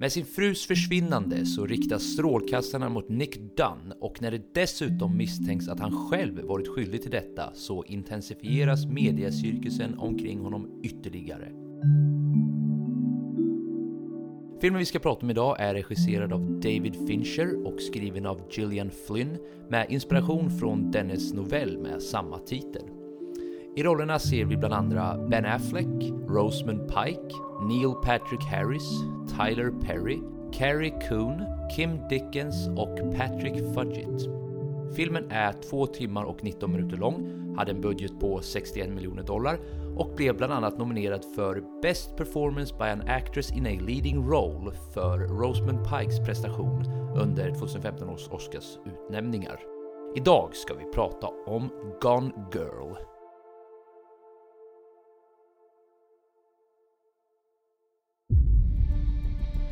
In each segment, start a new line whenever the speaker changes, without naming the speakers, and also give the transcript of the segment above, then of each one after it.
Med sin frus försvinnande så riktas strålkastarna mot Nick Dunn och när det dessutom misstänks att han själv varit skyldig till detta så intensifieras mediacirkusen omkring honom ytterligare. Filmen vi ska prata om idag är regisserad av David Fincher och skriven av Gillian Flynn med inspiration från dennes novell med samma titel. I rollerna ser vi bland andra Ben Affleck, Rosamund Pike, Neil Patrick Harris, Tyler Perry, Carrie Coon, Kim Dickens och Patrick Fudgett. Filmen är 2 timmar och 19 minuter lång, hade en budget på 61 miljoner dollar och blev bland annat nominerad för Best Performance by an Actress in a Leading Role för Rosamund Pikes prestation under 2015 års Oscars utnämningar. Idag ska vi prata om Gone Girl.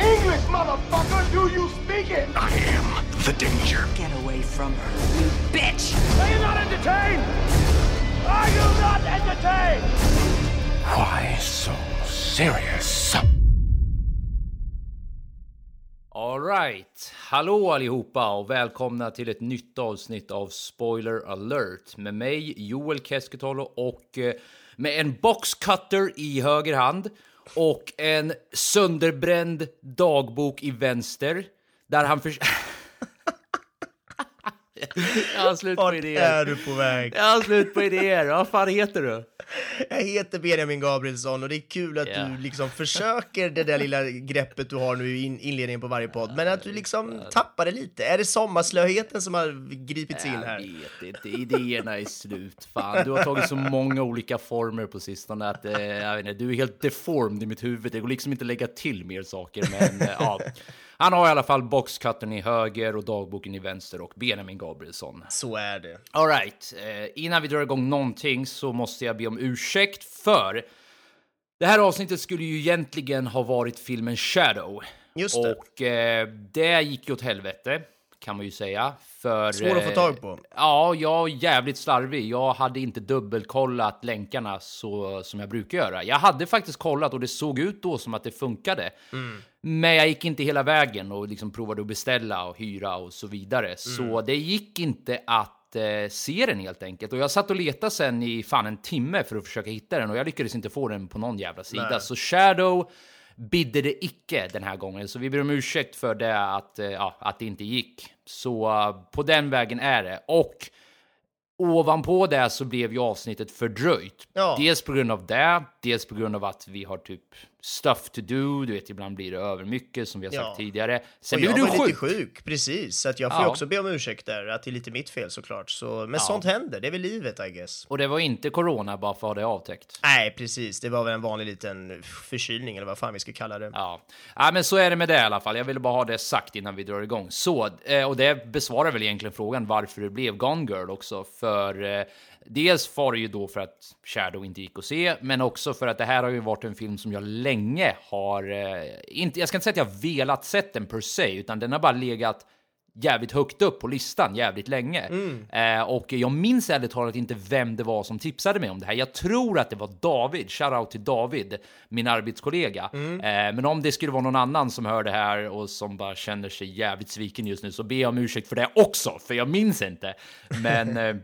English, motherfucker! Do you speak it? I am the danger.
Get away from her, you bitch!
Are you not entertained? Are you not entertained? Why so serious?
Alright, hallå allihopa och välkomna till ett nytt avsnitt av Spoiler alert med mig Joel Keskitalo och eh, med en boxcutter i höger hand och en sönderbränd dagbok i vänster där han för... Jag har slut på
Vart
idéer.
är du på väg?
Jag har slut på idéer. Vad fan heter du?
Jag heter Benjamin Gabrielsson och det är kul att
Ja.
du liksom försöker det där lilla greppet du har nu i in- inledningen på varje podd, men att du liksom tappar det lite. Är det sommarslöheten som har gripits in
Jag
här?
vet inte, idéerna är slut. Fan, du har tagit så många olika former på sistone att eh, jag vet inte, du är helt deformed i mitt huvud. Det går liksom inte att lägga till mer saker, men eh, ja. Han har i alla fall boxcutten i höger och dagboken i vänster och Benjamin Gabrielsson.
Så är det.
All right, eh, innan vi drar igång någonting så måste jag be om ursäkt för det här avsnittet skulle ju egentligen ha varit filmen Shadow.
Just det.
Och eh, det gick ju åt helvete, kan man ju säga. För,
Svår att få
eh,
tag på.
Ja, jag är jävligt slarvig. Jag hade inte dubbelkollat länkarna så som jag brukar göra. Jag hade faktiskt kollat och det såg ut då som att det funkade.
Mm.
Men jag gick inte hela vägen och liksom provade att beställa och hyra och så vidare. Så
Mm.
det gick inte att eh, se den helt enkelt. Och jag satt och letade sen i fan en timme för att försöka hitta den och jag lyckades inte få den på någon jävla sida.
Nej.
Så Shadow bidde det icke den här gången. Så vi ber om ursäkt för det att, eh, ja, att det inte gick. Så eh, på den vägen är det. Och ovanpå det så blev ju avsnittet fördröjt.
Ja.
Dels på grund av det, dels på grund av att vi har typ stuff to do. Du vet, ibland blir det över mycket som vi har sagt
Ja.
tidigare. Sen
och
blev
jag
du
var
sjuk.
lite sjuk, precis. Så att jag får
Ja.
också be om ursäkt där, att det är lite mitt fel såklart. Så, men sånt händer, det är väl livet I guess.
Och det var inte corona bara för att ha det avtäckt.
Nej, precis. Det var väl en vanlig liten förkylning eller vad fan vi ska kalla det.
Ja. ja, men så är det med det i alla fall. Jag ville bara ha det sagt innan vi drar igång. Så, eh, och det besvarar väl egentligen frågan varför det blev Gone Girl också. För eh, dels var det ju då för att Shadow inte gick att se, men också för att det här har ju varit en film som jag länge har, eh, inte, jag ska inte säga att jag velat sett den per se, utan den har bara legat jävligt högt upp på listan jävligt länge. Eh, och jag minns ärligt talat inte vem det var som tipsade mig om det här. Jag tror att det var David, shoutout till David, min arbetskollega. Eh, men om det skulle vara någon annan som hör det här och som bara känner sig jävligt sviken just nu så ber jag om ursäkt för det också, för jag minns inte. Men eh,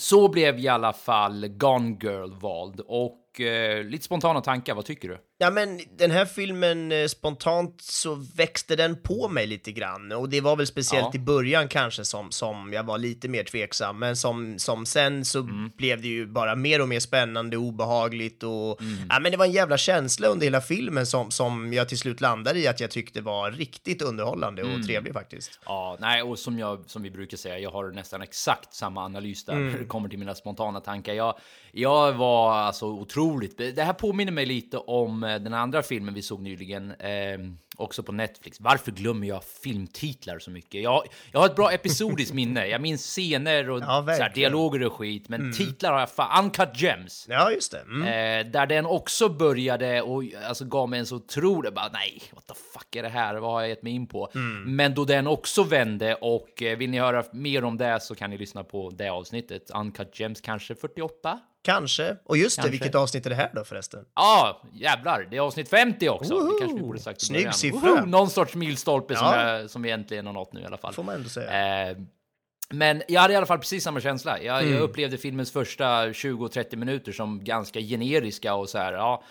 så blev i alla fall Gone Girl vald. Och eh, lite spontana tankar, vad tycker du?
Ja, men den här filmen, eh, spontant så växte den på mig lite grann. Och det var väl speciellt
Ja.
i början kanske som, som jag var lite mer tveksam. Men som, som sen så
Mm.
blev det ju bara mer och mer spännande, obehagligt och...
Mm.
Ja, men det var en jävla känsla under hela filmen som, som jag till slut landade i att jag tyckte var riktigt underhållande och
Mm.
trevlig faktiskt.
Ja, nej, och som, jag, som vi brukar säga, jag har nästan exakt samma analys där när det kommer till mina spontana tankar. Jag, jag var alltså otroligt... Det här påminner mig lite om eh, den andra filmen vi såg nyligen. Eh, också på Netflix. Varför glömmer jag filmtitlar så mycket? Jag, jag har ett bra episodiskt minne. Jag minns scener och
Ja,
här, dialoger och skit, men titlar har jag fan... Uncut Gems.
Ja, just det. Mm.
Eh, där den också började och alltså, gav mig en så otrolig... Bara, nej, what the fuck är det här? Vad har jag gett mig in på?
Mm.
Men då den också vände och eh, vill ni höra mer om det så kan ni lyssna på det avsnittet. Uncut Gems kanske 48?
Kanske. Och just det,
Kanske.
vilket avsnitt är det här då förresten?
Ja, jävlar, det är avsnitt 50 också. Det kanske vi borde sagt i
Snygg
början.
siffra.
Woho! Någon sorts milstolpe som,
Ja.
jag, som vi äntligen har nått nu i alla fall.
Får man ändå säga.
Eh, men jag hade i alla fall precis samma känsla. Jag,
Mm.
jag upplevde filmens första 20-30 minuter som ganska generiska och så här, ja,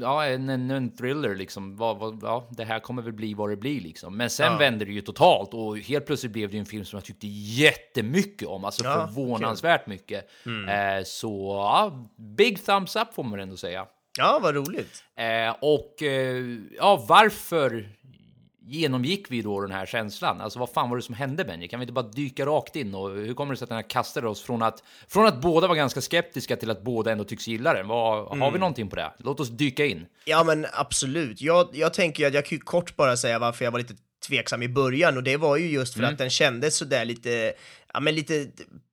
ja en, en, thriller liksom. Ja, det här kommer väl bli vad det blir liksom. Men sen
Ja.
vände det ju totalt och helt plötsligt blev det en film som jag tyckte jättemycket om, alltså
Ja,
förvånansvärt mycket.
Mm.
Eh, så ja, big thumbs up får man ändå säga.
Ja, vad roligt.
Eh, och eh, ja, varför genomgick vi då den här känslan? Alltså vad fan var det som hände Benji? Kan vi inte bara dyka rakt in? Och hur kommer det sig att den här kastade oss från att, från att båda var ganska skeptiska till att båda ändå tycks gilla den? Vad, Har
Mm.
vi någonting på det? Låt oss dyka in.
Ja, men absolut. Jag, jag tänker att jag kan ju kort bara säga varför jag var lite tveksam i början och det var ju just för att den kändes sådär lite, ja men lite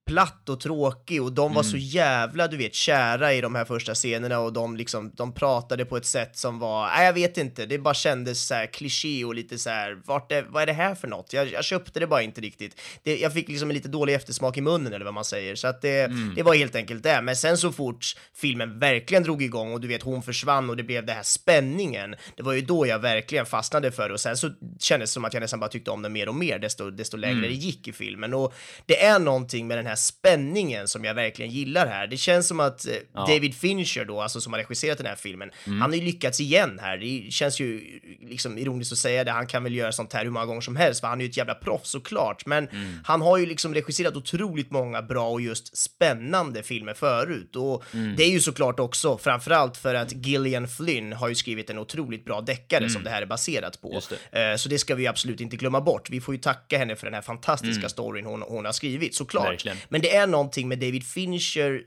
platt och tråkig och de var så jävla, du vet, kära i de här första scenerna och de liksom, de pratade på ett sätt som var, nej jag vet inte, det bara kändes så här kliché och lite så här, vart är, vad är det här för något? Jag, jag köpte det bara inte riktigt. Det, jag fick liksom en lite dålig eftersmak i munnen eller vad man säger, så att det, det var helt enkelt det. Men sen så fort filmen verkligen drog igång och du vet, hon försvann och det blev det här spänningen, det var ju då jag verkligen fastnade för det och sen så kändes det som att jag nästan bara tyckte om den mer och mer desto, desto längre det gick i filmen och det är någonting med den här spänningen som jag verkligen gillar här. Det känns som att eh, David Fincher då, alltså som har regisserat den här filmen, han har ju lyckats igen här. Det känns ju liksom ironiskt att säga det, han kan väl göra sånt här hur många gånger som helst, för han är ju ett jävla proffs såklart, men han har ju liksom regisserat otroligt många bra och just spännande filmer förut. Och det är ju såklart också framförallt för att Gillian Flynn har ju skrivit en otroligt bra deckare som det här är baserat på.
Just
Eh, Så det ska vi absolut inte glömma bort. Vi får ju tacka henne för den här fantastiska storyn hon, hon har skrivit, såklart.
Verkligen.
Men det är någonting med David Fincher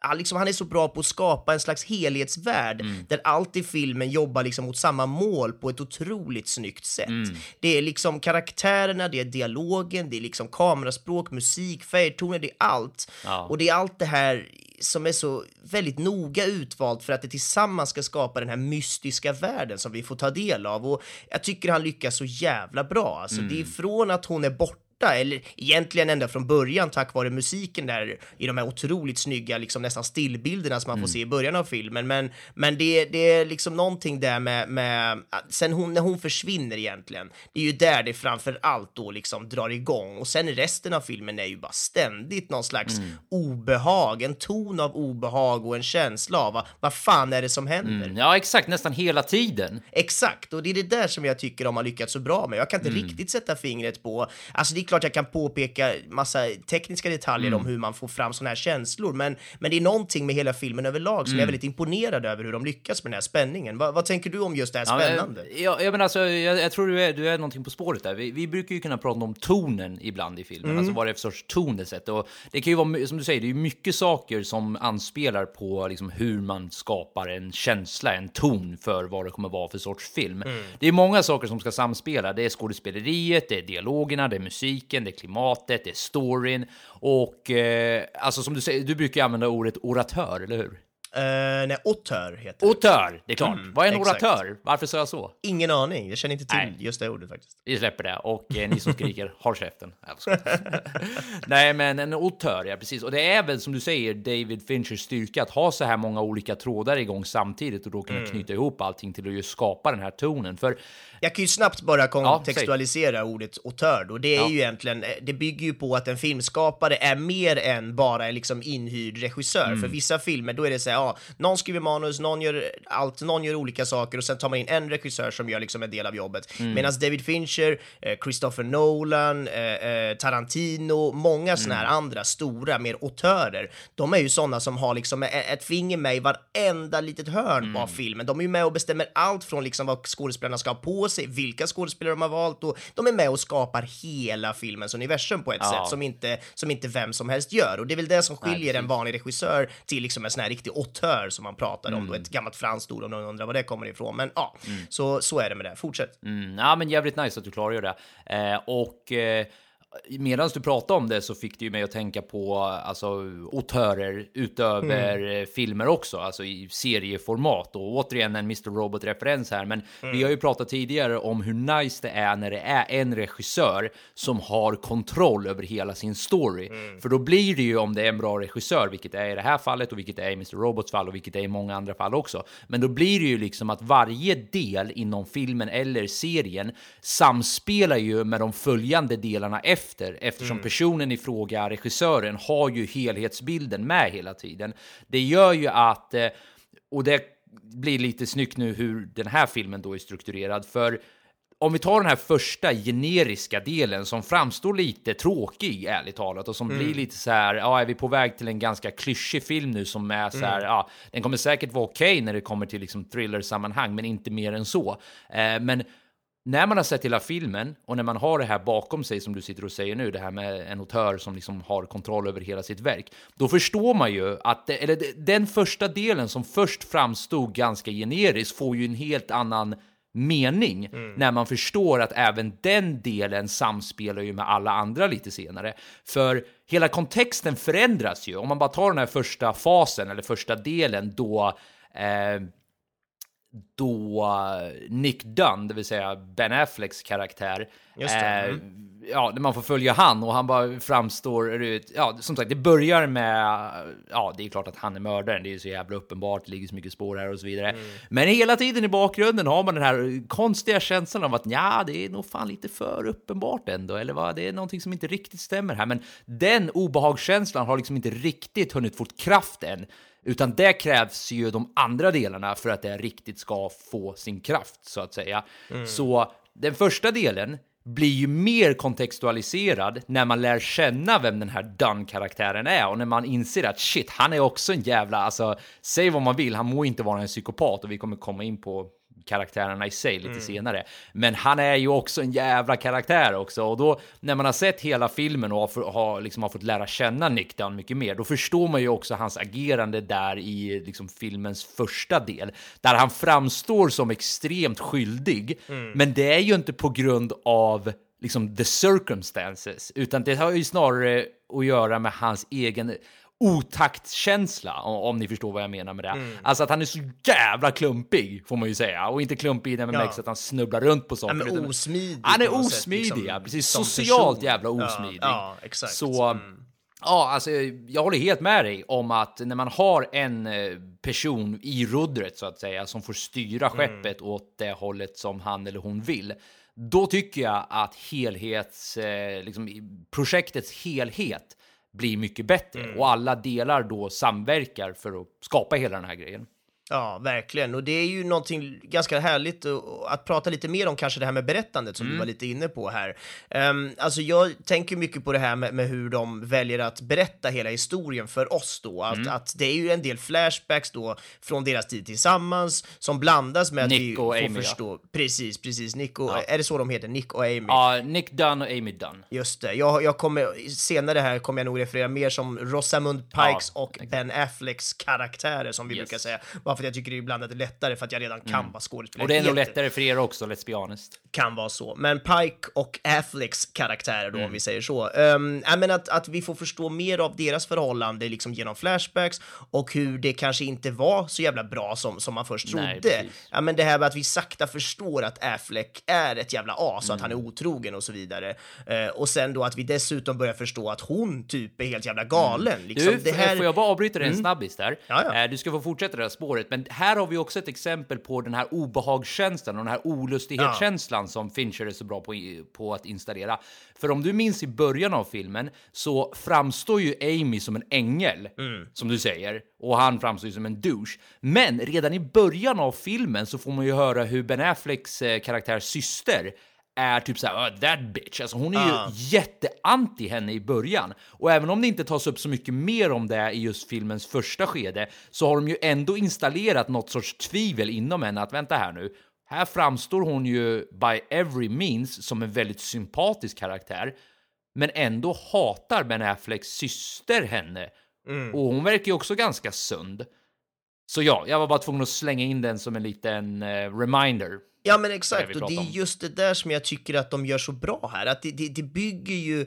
han, liksom, han är så bra på att skapa en slags helhetsvärld där allt i filmen jobbar liksom mot samma mål på ett otroligt snyggt sätt. Det är liksom karaktärerna, det är dialogen, det är liksom kameraspråk, musik, färgtoner, det är allt.
Ja.
Och det är allt det här som är så väldigt noga utvalt för att det tillsammans ska skapa den här mystiska världen som vi får ta del av. Och jag tycker han lyckas så jävla bra. Alltså, Det är från att hon är borta eller egentligen ända från början tack vare musiken där i de här otroligt snygga, liksom nästan stillbilderna som man får se i början av filmen. Men, men det, det är liksom någonting där med, med sen hon, när hon försvinner egentligen, det är ju där det framför allt då liksom drar igång och sen resten av filmen är ju bara ständigt någon slags obehag, en ton av obehag och en känsla av vad, vad fan är det som händer?
Mm, Ja, exakt, nästan hela tiden.
Exakt, och det är det där som jag tycker de har lyckats så bra med. Jag kan inte riktigt sätta fingret på, alltså det klart jag kan påpeka massa tekniska detaljer om hur man får fram såna här känslor, men, men det är någonting med hela filmen överlag som jag är väldigt imponerad över hur de lyckas med den här spänningen. Va, vad tänker du om just det här spännande?
Ja, ja, ja, men alltså, jag, jag tror du är, du är någonting på spåret där. Vi, vi brukar ju kunna prata om tonen ibland i filmen,
Mm.
alltså vad det är för sorts ton det sätter. Och det kan ju vara, som du säger, det är ju mycket saker som anspelar på liksom, hur man skapar en känsla, en ton för vad det kommer vara för sorts film.
Mm.
Det är många saker som ska samspela. Det är skådespeleriet, det är dialogerna, det är musiken, det är klimatet, det är storyn och eh, alltså som du säger, du brukar ju använda ordet oratör, eller hur?
Uh, nej, auteur heter det.
Otör, det är klart. vad är en
Mm, exakt.
oratör? Varför sa jag så?
Ingen aning, jag känner inte till
Nej.
just det ordet faktiskt.
Vi släpper det och eh, ni som skriker, håll käften. Nej, men en auteur, ja precis. Och det är väl som du säger David Finchers styrka att ha så här många olika trådar igång samtidigt och då kunna
Mm.
knyta ihop allting till att just skapa den här tonen. För
Jag kan ju snabbt bara kontextualisera ordet auteur då. Det är
Ja.
ju egentligen, det bygger ju på att en filmskapare är mer än bara liksom inhyrd regissör.
Mm.
För vissa filmer, då är det så här, ja, någon skriver manus, någon gör allt, någon gör olika saker och sen tar man in en regissör som gör liksom en del av jobbet.
Mm.
Medan David Fincher, eh, Christopher Nolan, eh, eh, Tarantino, många såna här
Mm.
andra stora, mer autörer, de är ju sådana som har liksom e- ett finger med i varenda litet hörn
Mm.
av filmen. De är ju med och bestämmer allt från liksom vad skådespelarna ska ha på sig, vilka skådespelare de har valt och de är med och skapar hela filmens universum på ett
Ja.
sätt som inte, som inte vem som helst gör. Och det är väl det som skiljer
precis.
en vanlig regissör till liksom en sån här riktig auteur som man pratade om, då,
Mm.
ett gammalt franskt ord om någon undrar var det kommer ifrån. Men ja, så, så är det med det. Fortsätt.
Mm, ja, men jävligt nice att du klargör det. Eh, och eh, medan du pratade om det så fick det ju mig att tänka på alltså autörer utöver eh, filmer också, alltså i serieformat. Och återigen en Mr. Robot-referens här, men vi har ju pratat tidigare om hur nice det är när det är en regissör som har kontroll över hela sin story. För då blir det ju om det är en bra regissör, vilket det är i det här fallet och vilket det är i Mr. Robots fall och vilket det är i många andra fall också. Men då blir det ju liksom att varje del inom filmen eller serien samspelar ju med de följande delarna efter eftersom personen i fråga, regissören, har ju helhetsbilden med hela tiden. Det gör ju att, eh, och det blir lite snyggt nu hur den här filmen då är strukturerad, för om vi tar den här första generiska delen som framstår lite tråkig, ärligt talat, och som blir lite så här, ja, är vi på väg till en ganska klyschig film nu som är så här, ja, den kommer säkert vara okej när det kommer till liksom thriller-sammanhang, men inte mer än så. Eh, men när man har sett hela filmen och när man har det här bakom sig som du sitter och säger nu, det här med en autör som liksom har kontroll över hela sitt verk, då förstår man ju att, det, eller den första delen som först framstod ganska generisk får ju en helt annan mening när man förstår att även den delen samspelar ju med alla andra lite senare. För hela kontexten förändras ju. Om man bara tar den här första fasen eller första delen då eh, då Nick Dunn, det vill säga Ben Afflecks karaktär, eh,
mm.
ja, när man får följa han och han bara framstår, ja, som sagt, det börjar med, ja, det är klart att han är mördaren, det är ju så jävla uppenbart, det ligger så mycket spår här och så vidare.
Mm.
Men hela tiden i bakgrunden har man den här konstiga känslan av att ja, det är nog fan lite för uppenbart ändå, eller vad, det är någonting som inte riktigt stämmer här. Men den obehagskänslan har liksom inte riktigt hunnit få kraft än. Utan det krävs ju de andra delarna för att det riktigt ska få sin kraft, så att säga. Så den första delen blir ju mer kontextualiserad när man lär känna vem den här Dunn-karaktären är och när man inser att shit, han är också en jävla, alltså, säg vad man vill, han må inte vara en psykopat och vi kommer komma in på karaktärerna i sig lite senare. Men han är ju också en jävla karaktär också och då när man har sett hela filmen och har, har, liksom har fått lära känna Nick mycket mer, då förstår man ju också hans agerande där i liksom filmens första del, där han framstår som extremt skyldig. Men det är ju inte på grund av liksom the circumstances, utan det har ju snarare att göra med hans egen otaktkänsla, om, om ni förstår vad jag menar med det. Alltså att han är så jävla klumpig, får man ju säga. Och inte klumpig i den
Ja.
att han snubblar runt på
Ja,
saker.
men
utan-
osmidig.
Han är osmidig,
liksom,
ja. Precis. Socialt
person.
jävla
Ja,
osmidig.
Ja, exakt.
Så,
Mm.
ja, alltså, jag håller helt med dig om att när man har en eh, person i rodret, så att säga, som får styra
Mm.
skeppet åt det hållet som han eller hon vill, då tycker jag att helhets, eh, liksom, projektets helhet blir mycket bättre
Mm.
och alla delar då samverkar för att skapa hela den här grejen.
Ja, verkligen. Och det är ju någonting ganska härligt att, att prata lite mer om kanske det här med berättandet som du var lite inne på här. Um, alltså jag tänker mycket på det här med, med hur de väljer att berätta hela historien för oss då. Att, att det är ju en del flashbacks då från deras tid tillsammans som blandas med att
Nick
vi
och
får
Amy, ja.
förstå. Precis, precis. Nick och,
Ja.
är det så de heter? Nick och Amy?
Ja, Nick Dunn och Amy Dunn.
Just det. Jag, jag kommer, senare här kommer jag nog referera mer som Rosamund Pikes
Ja,
och Ben Afflecks karaktärer som vi
Yes.
brukar säga. Bara för att jag tycker det är ibland att det är lättare för att jag redan kan vad skådespelare
Och det är nog lättare för er också, let's be honest.
Kan vara så. Men Pike och Afflecks karaktärer då,
Mm.
om vi säger så. Um, ja, men att, att vi får förstå mer av deras förhållande liksom genom flashbacks och hur det kanske inte var så jävla bra som, som man först
Nej,
trodde.
precis.
Ja, men det här med att vi sakta förstår att Affleck är ett jävla as och att han är
Mm.
otrogen och så vidare. Eh, och sen då att vi dessutom börjar förstå att hon typ är helt jävla galen. Liksom.
Mm. Du,
det här...
får jag bara avbryta dig en snabbis där?
Ja, ja.
Eh, Du ska få fortsätta det här spåret, men här har vi också ett exempel på den här obehagskänslan och den här olustighetskänslan som Fincher är så bra på, på att installera. För om du minns i början av filmen så framstår ju Amy som en ängel,
Mm.
som du säger, och han framstår ju som en douche. Men redan i början av filmen så får man ju höra hur Ben Afflecks eh, karaktärs syster är typ såhär, oh, that bitch. Alltså hon är ju
Ah.
jätteanti henne i början. Och även om det inte tas upp så mycket mer om det i just filmens första skede så har de ju ändå installerat något sorts tvivel inom henne att vänta här nu. Här framstår hon ju by every means som en väldigt sympatisk karaktär. Men ändå hatar Ben Afflecks syster henne. Och hon verkar ju också ganska sund. Så ja, jag var bara tvungen att slänga in den som en liten eh, reminder.
Ja men
Det
exakt,
vi
och det är just det där som jag tycker att de gör så bra här, att det, det, det bygger ju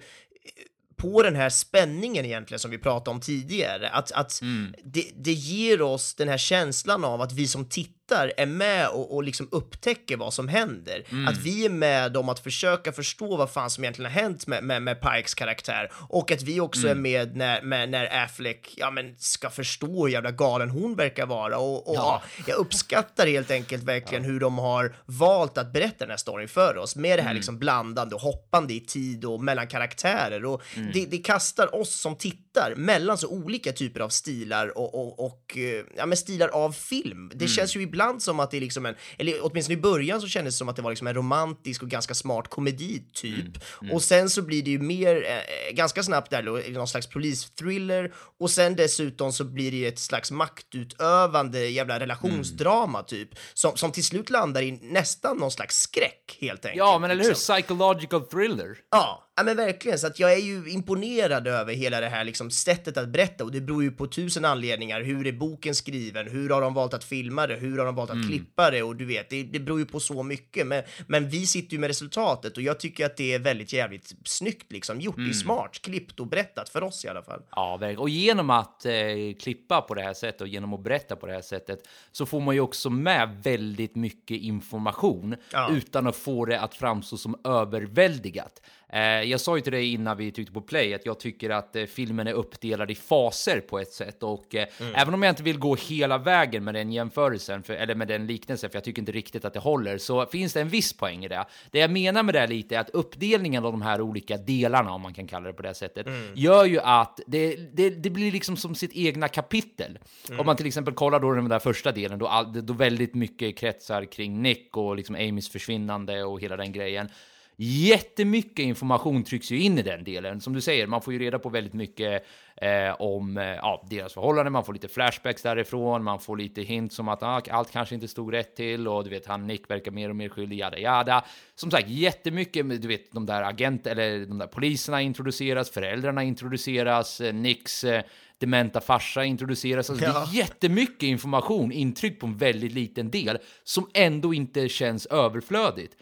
på den här spänningen egentligen som vi pratade om tidigare, att, att
Mm.
det, det ger oss den här känslan av att vi som tittar är med och, och liksom upptäcker vad som händer.
Mm.
Att vi är med om att försöka förstå vad fan som egentligen har hänt med, med, med Pikes karaktär och att vi också
Mm.
är med när, med, när Affleck ja, men ska förstå hur jävla galen hon verkar vara och, och
Ja.
jag uppskattar helt enkelt verkligen hur de har valt att berätta den här storyn för oss med det här liksom blandande och hoppande i tid och mellan karaktärer och det, det kastar oss som tittar mellan så olika typer av stilar och, och, och eh, ja, men stilar av film. Det känns ju ibland som att det är liksom en, eller åtminstone i början så kändes det som att det var liksom en romantisk och ganska smart komedi typ och sen så blir det ju mer eh, ganska snabbt där någon slags polisthriller och sen dessutom så blir det ett slags maktutövande jävla relationsdrama typ som, som till slut landar i nästan någon slags skräck helt enkelt.
Ja, men eller hur?
liksom.
Psychological thriller.
Ja, ja, men verkligen. Så att jag är ju imponerad över hela det här liksom, sättet att berätta och det beror ju på tusen anledningar. Hur är boken skriven? Hur har de valt att filma det? Hur har de valt att klippa det? Och du vet, det, det beror ju på så mycket. Men, men vi sitter ju med resultatet och jag tycker att det är väldigt jävligt snyggt liksom gjort. Det är smart klippt och berättat för oss i alla fall.
Ja. Och genom att eh, klippa på det här sättet och genom att berätta på det här sättet så får man ju också med väldigt mycket information
Ja.
utan att få det att framstå som överväldigat. Eh, jag sa ju till dig innan vi tryckte på play att jag tycker att eh, filmen är uppdelad i faser på ett sätt och eh, även om jag inte vill gå hela vägen med den jämförelsen för, eller med den liknelsen, för jag tycker inte riktigt att det håller, så finns det en viss poäng i det. Det jag menar med det lite är att uppdelningen av de här olika delarna, om man kan kalla det på det sättet, gör ju att det, det, det blir liksom som sitt egna kapitel. Om man till exempel kollar då den där första delen, då, all, då väldigt mycket kretsar kring Nick och liksom Amys försvinnande och hela den grejen. Jättemycket information trycks ju in i den delen. Som du säger, man får ju reda på väldigt mycket eh, om eh, ja, deras förhållanden, man får lite flashbacks därifrån, man får lite hints om att ah, allt kanske inte stod rätt till och du vet, han Nick verkar mer och mer skyldig, jada jada. Som sagt, jättemycket, du vet, de där agent eller de där poliserna introduceras, föräldrarna introduceras, eh, Nicks eh, dementa farsa introduceras. Alltså,
Ja.
Det är jättemycket information intryckt på en väldigt liten del som ändå inte känns överflödigt.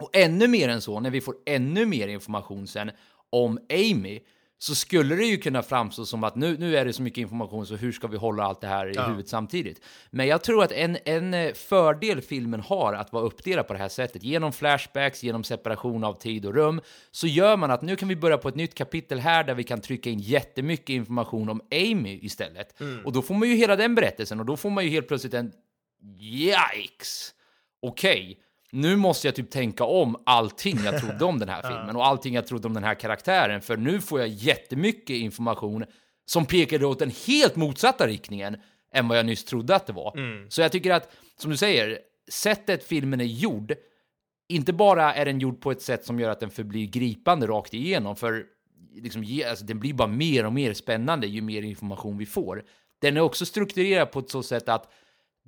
Och ännu mer än så, när vi får ännu mer information sen om Amy, så skulle det ju kunna framstå som att nu, nu är det så mycket information, så hur ska vi hålla allt det här i huvudet samtidigt? Men jag tror att en, en eh, fördel filmen har att vara uppdelad på det här sättet, genom flashbacks, genom separation av tid och rum, så gör man att nu kan vi börja på ett nytt kapitel här där vi kan trycka in jättemycket information om Amy istället. Och då får man ju hela den berättelsen och då får man ju helt plötsligt en yikes! Okej, nu måste jag typ tänka om allting jag trodde om den här filmen och allting jag trodde om den här karaktären, för nu får jag jättemycket information som pekade åt den helt motsatta riktningen än vad jag nyss trodde att det var. Så jag tycker att, som du säger, sättet filmen är gjord, inte bara är den gjord på ett sätt som gör att den förblir gripande rakt igenom, för liksom, alltså, den blir bara mer och mer spännande ju mer information vi får. Den är också strukturerad på ett så sätt att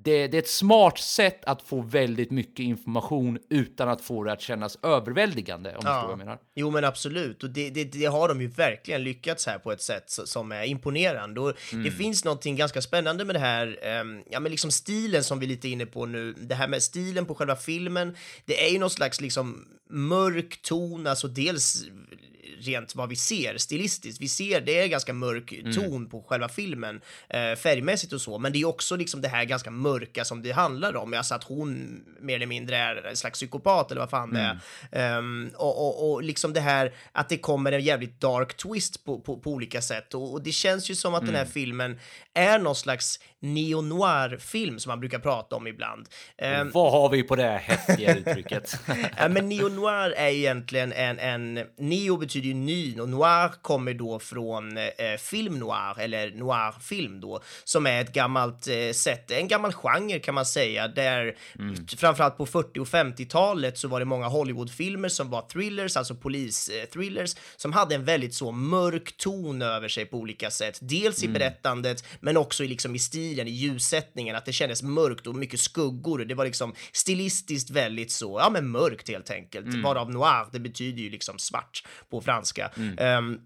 det, det är ett smart sätt att få väldigt mycket information utan att få det att kännas överväldigande, om du förstår vad jag menar.
Jo men absolut, och det, det, det har de ju verkligen lyckats här på ett sätt som är imponerande. Och
Mm.
Det finns någonting ganska spännande med det här, ehm, ja men liksom stilen som vi är lite inne på nu, det här med stilen på själva filmen, det är ju någon slags liksom mörk ton, alltså dels rent vad vi ser stilistiskt. Vi ser det är ganska mörk
Mm.
ton på själva filmen eh, färgmässigt och så, men det är också liksom det här ganska mörka som det handlar om. Alltså att hon mer eller mindre är en slags psykopat eller vad fan det är. Ehm, och, och, och liksom det här att det kommer en jävligt dark twist på, på, på olika sätt och, och det känns ju som att den här filmen är någon slags neo-noir-film som man brukar prata om ibland. Ehm,
Vad har vi på det här häftiga uttrycket?
Ja, men neo-noir är egentligen en, en... Neo betyder ju ny och noir kommer då från eh, film noir, eller noir-film då, som är ett gammalt eh, sätt, en gammal genre kan man säga, där framförallt på 40 och 50-talet så var det många Hollywoodfilmer som var thrillers, alltså polis-thrillers, som hade en väldigt så mörk ton över sig på olika sätt. Dels i berättandet, men också i, liksom, i stilen, i ljussättningen, att det kändes mörkt och mycket skuggor. Det var liksom stilistiskt väldigt så, ja men mörkt helt enkelt. Varav noir, det betyder ju liksom svart på franska. Ehm,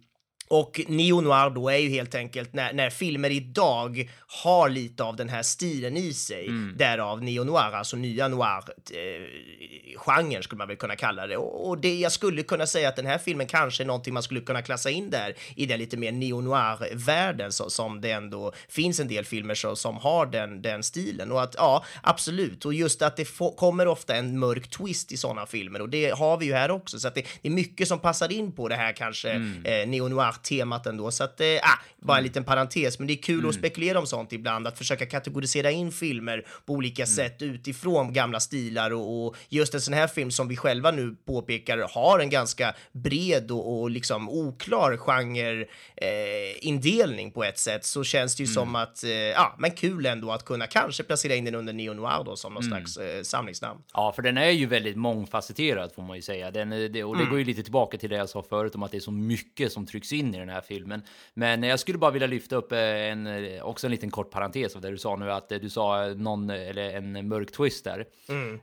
Och neo-noir då är ju helt enkelt när, när filmer idag har lite av den här stilen i sig,
Mm.
därav neo-noir, alltså nya noir-genren skulle man väl kunna kalla det. Och, och det jag skulle kunna säga att den här filmen kanske är någonting man skulle kunna klassa in där i den lite mer neo-noir-världen så, som det ändå finns en del filmer så, som har den, den stilen. Och att ja, absolut, och just att det få, kommer ofta en mörk twist i sådana filmer och det har vi ju här också, så att det, det är mycket som passar in på det här kanske
Mm.
eh, neo-noir-temat ändå. Så att, eh, ah, bara en liten parentes, men det är kul
Mm.
att spekulera om sånt ibland, att försöka kategorisera in filmer på olika sätt utifrån gamla stilar och, och just en sån här film som vi själva nu påpekar har en ganska bred och, och liksom oklar genre eh, på ett sätt så känns det ju som att, eh, ja, men kul ändå att kunna kanske placera in den under neo-noir då som någon slags eh, samlingsnamn.
Ja, för den är ju väldigt mångfacetterad får man ju säga. Den, är- det, och det går ju lite tillbaka till det jag sa förut om att det är så mycket som trycks in i den här filmen. Men jag skulle bara vilja lyfta upp eh, en, eh, också en liten kort parentes av det du sa nu, att eh, du sa någon, eller en mörk twist där.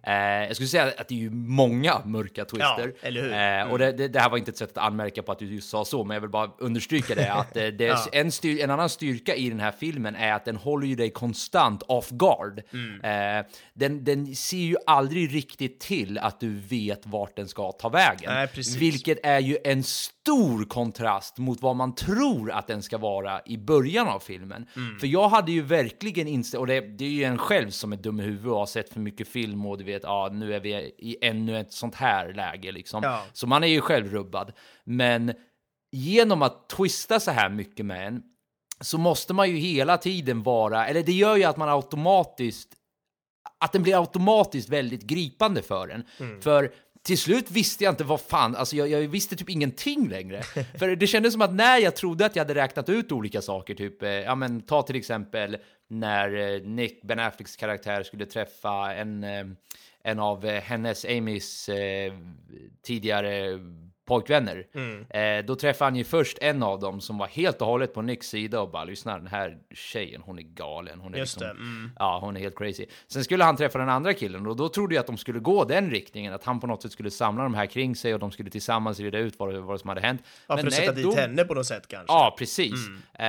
Eh, jag skulle säga att det är ju många mörka twister.
Ja, eller hur?
Eh, och det, det, det här var inte ett sätt att anmärka på att du just sa så, men jag vill bara understryka det att det
Ja.
en, styr, en annan styrka i den här filmen är att den håller ju dig konstant off guard.
Mm.
Eh, den, den ser ju aldrig riktigt till att du vet vart den ska ta vägen.
Nej.
Vilket är ju en stor kontrast mot vad man tror att den ska vara i början av filmen.
Mm.
För jag hade ju verkligen inställt, och det, det är ju en själv som är dum i huvudet och har sett för mycket film och du vet, ja, nu är vi i ännu ett sånt här läge liksom.
Ja.
Så man är ju själv rubbad. Men genom att twista så här mycket med en så måste man ju hela tiden vara, eller det gör ju att man automatiskt, att den blir automatiskt väldigt gripande för en. För till slut visste jag inte vad fan, alltså jag, jag visste typ ingenting längre. för det kändes som att när jag trodde att jag hade räknat ut olika saker, typ, eh, ja men ta till exempel när eh, Nick, Ben Afflecks karaktär, skulle träffa en, eh, en av eh, hennes, Amys eh, tidigare pojkvänner. Eh, då träffade han ju först en av dem som var helt och hållet på Nicks sida och bara lyssna, den här tjejen, hon är galen. Hon är
Just
liksom,
mm.
Ja, hon är helt crazy. Sen skulle han träffa den andra killen och då trodde jag att de skulle gå den riktningen, att han på något sätt skulle samla de här kring sig och de skulle tillsammans reda ut vad, det- vad som hade hänt.
Ja, för att
nej,
sätta dit
då-
henne på något sätt kanske.
Ja, precis. Eh,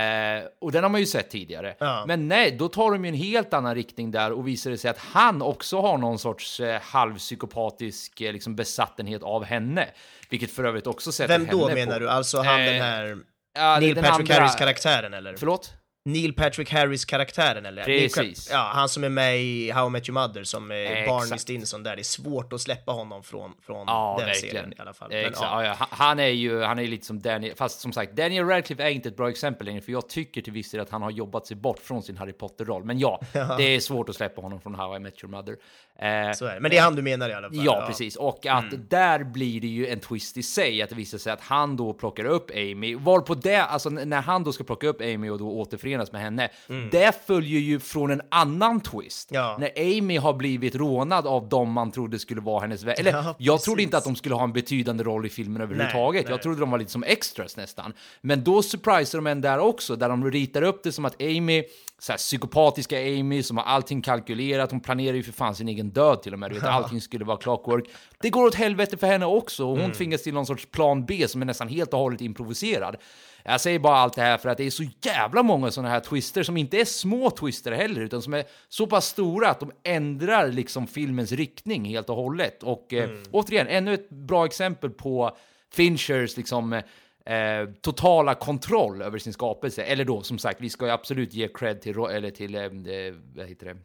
och den har man ju sett tidigare.
Ja.
Men nej, då tar de ju en helt annan riktning där och visar det sig att han också har någon sorts eh, halvpsykopatisk eh, liksom besattenhet av henne. Vilket för övrigt också sätter
Vem
henne
då
på...
menar du? Alltså han
Eh,
den här
Ja,
Neil Patrick
andra-
Harris-karaktären eller?
Förlåt?
Neil Patrick Harris-karaktären eller?
Precis.
Ja, han som är med i How I Met Your Mother som är
Exakt.
Barney Stinson där. Det är svårt att släppa honom från, från
Ja,
den
verkligen.
serien i alla fall.
Eh,
Men, ja.
ja. Han är ju han är lite som Daniel, fast som sagt, Daniel Radcliffe är inte ett bra exempel längre, för jag tycker till viss del att han har jobbat sig bort från sin Harry Potter-roll. Men ja, det är svårt att släppa honom från How I Met Your Mother. Eh,
Så är det. Men det är han du menar i alla fall?
Ja, precis. Och att där blir det ju en twist i sig, att det visar sig att han då plockar upp Amy, varpå det, alltså när han då ska plocka upp Amy och då återförenas med henne, det följer ju från en annan twist.
Ja.
När Amy har blivit rånad av dem man trodde skulle vara hennes vän. Eller,
Ja,
jag trodde inte att de skulle ha en betydande roll i filmen överhuvudtaget.
nej.
Jag trodde de var lite som extras nästan. Men då surprisear de en där också, där de ritar upp det som att Amy, så här, psykopatiska Amy som har allting kalkylerat, hon planerar ju för fan sin egen död till och med, du vet, allting skulle vara clockwork. Det går åt helvete för henne också och hon
Mm.
tvingas till någon sorts plan B som är nästan helt och hållet improviserad. Jag säger bara allt det här för att det är så jävla många sådana här twister som inte är små twister heller, utan som är så pass stora att de ändrar liksom filmens riktning helt och hållet. Och eh, återigen, ännu ett bra exempel på Finchers liksom eh, totala kontroll över sin skapelse. Eller då, som sagt, vi ska ju absolut ge cred till, eller till eh, eh, vad heter det?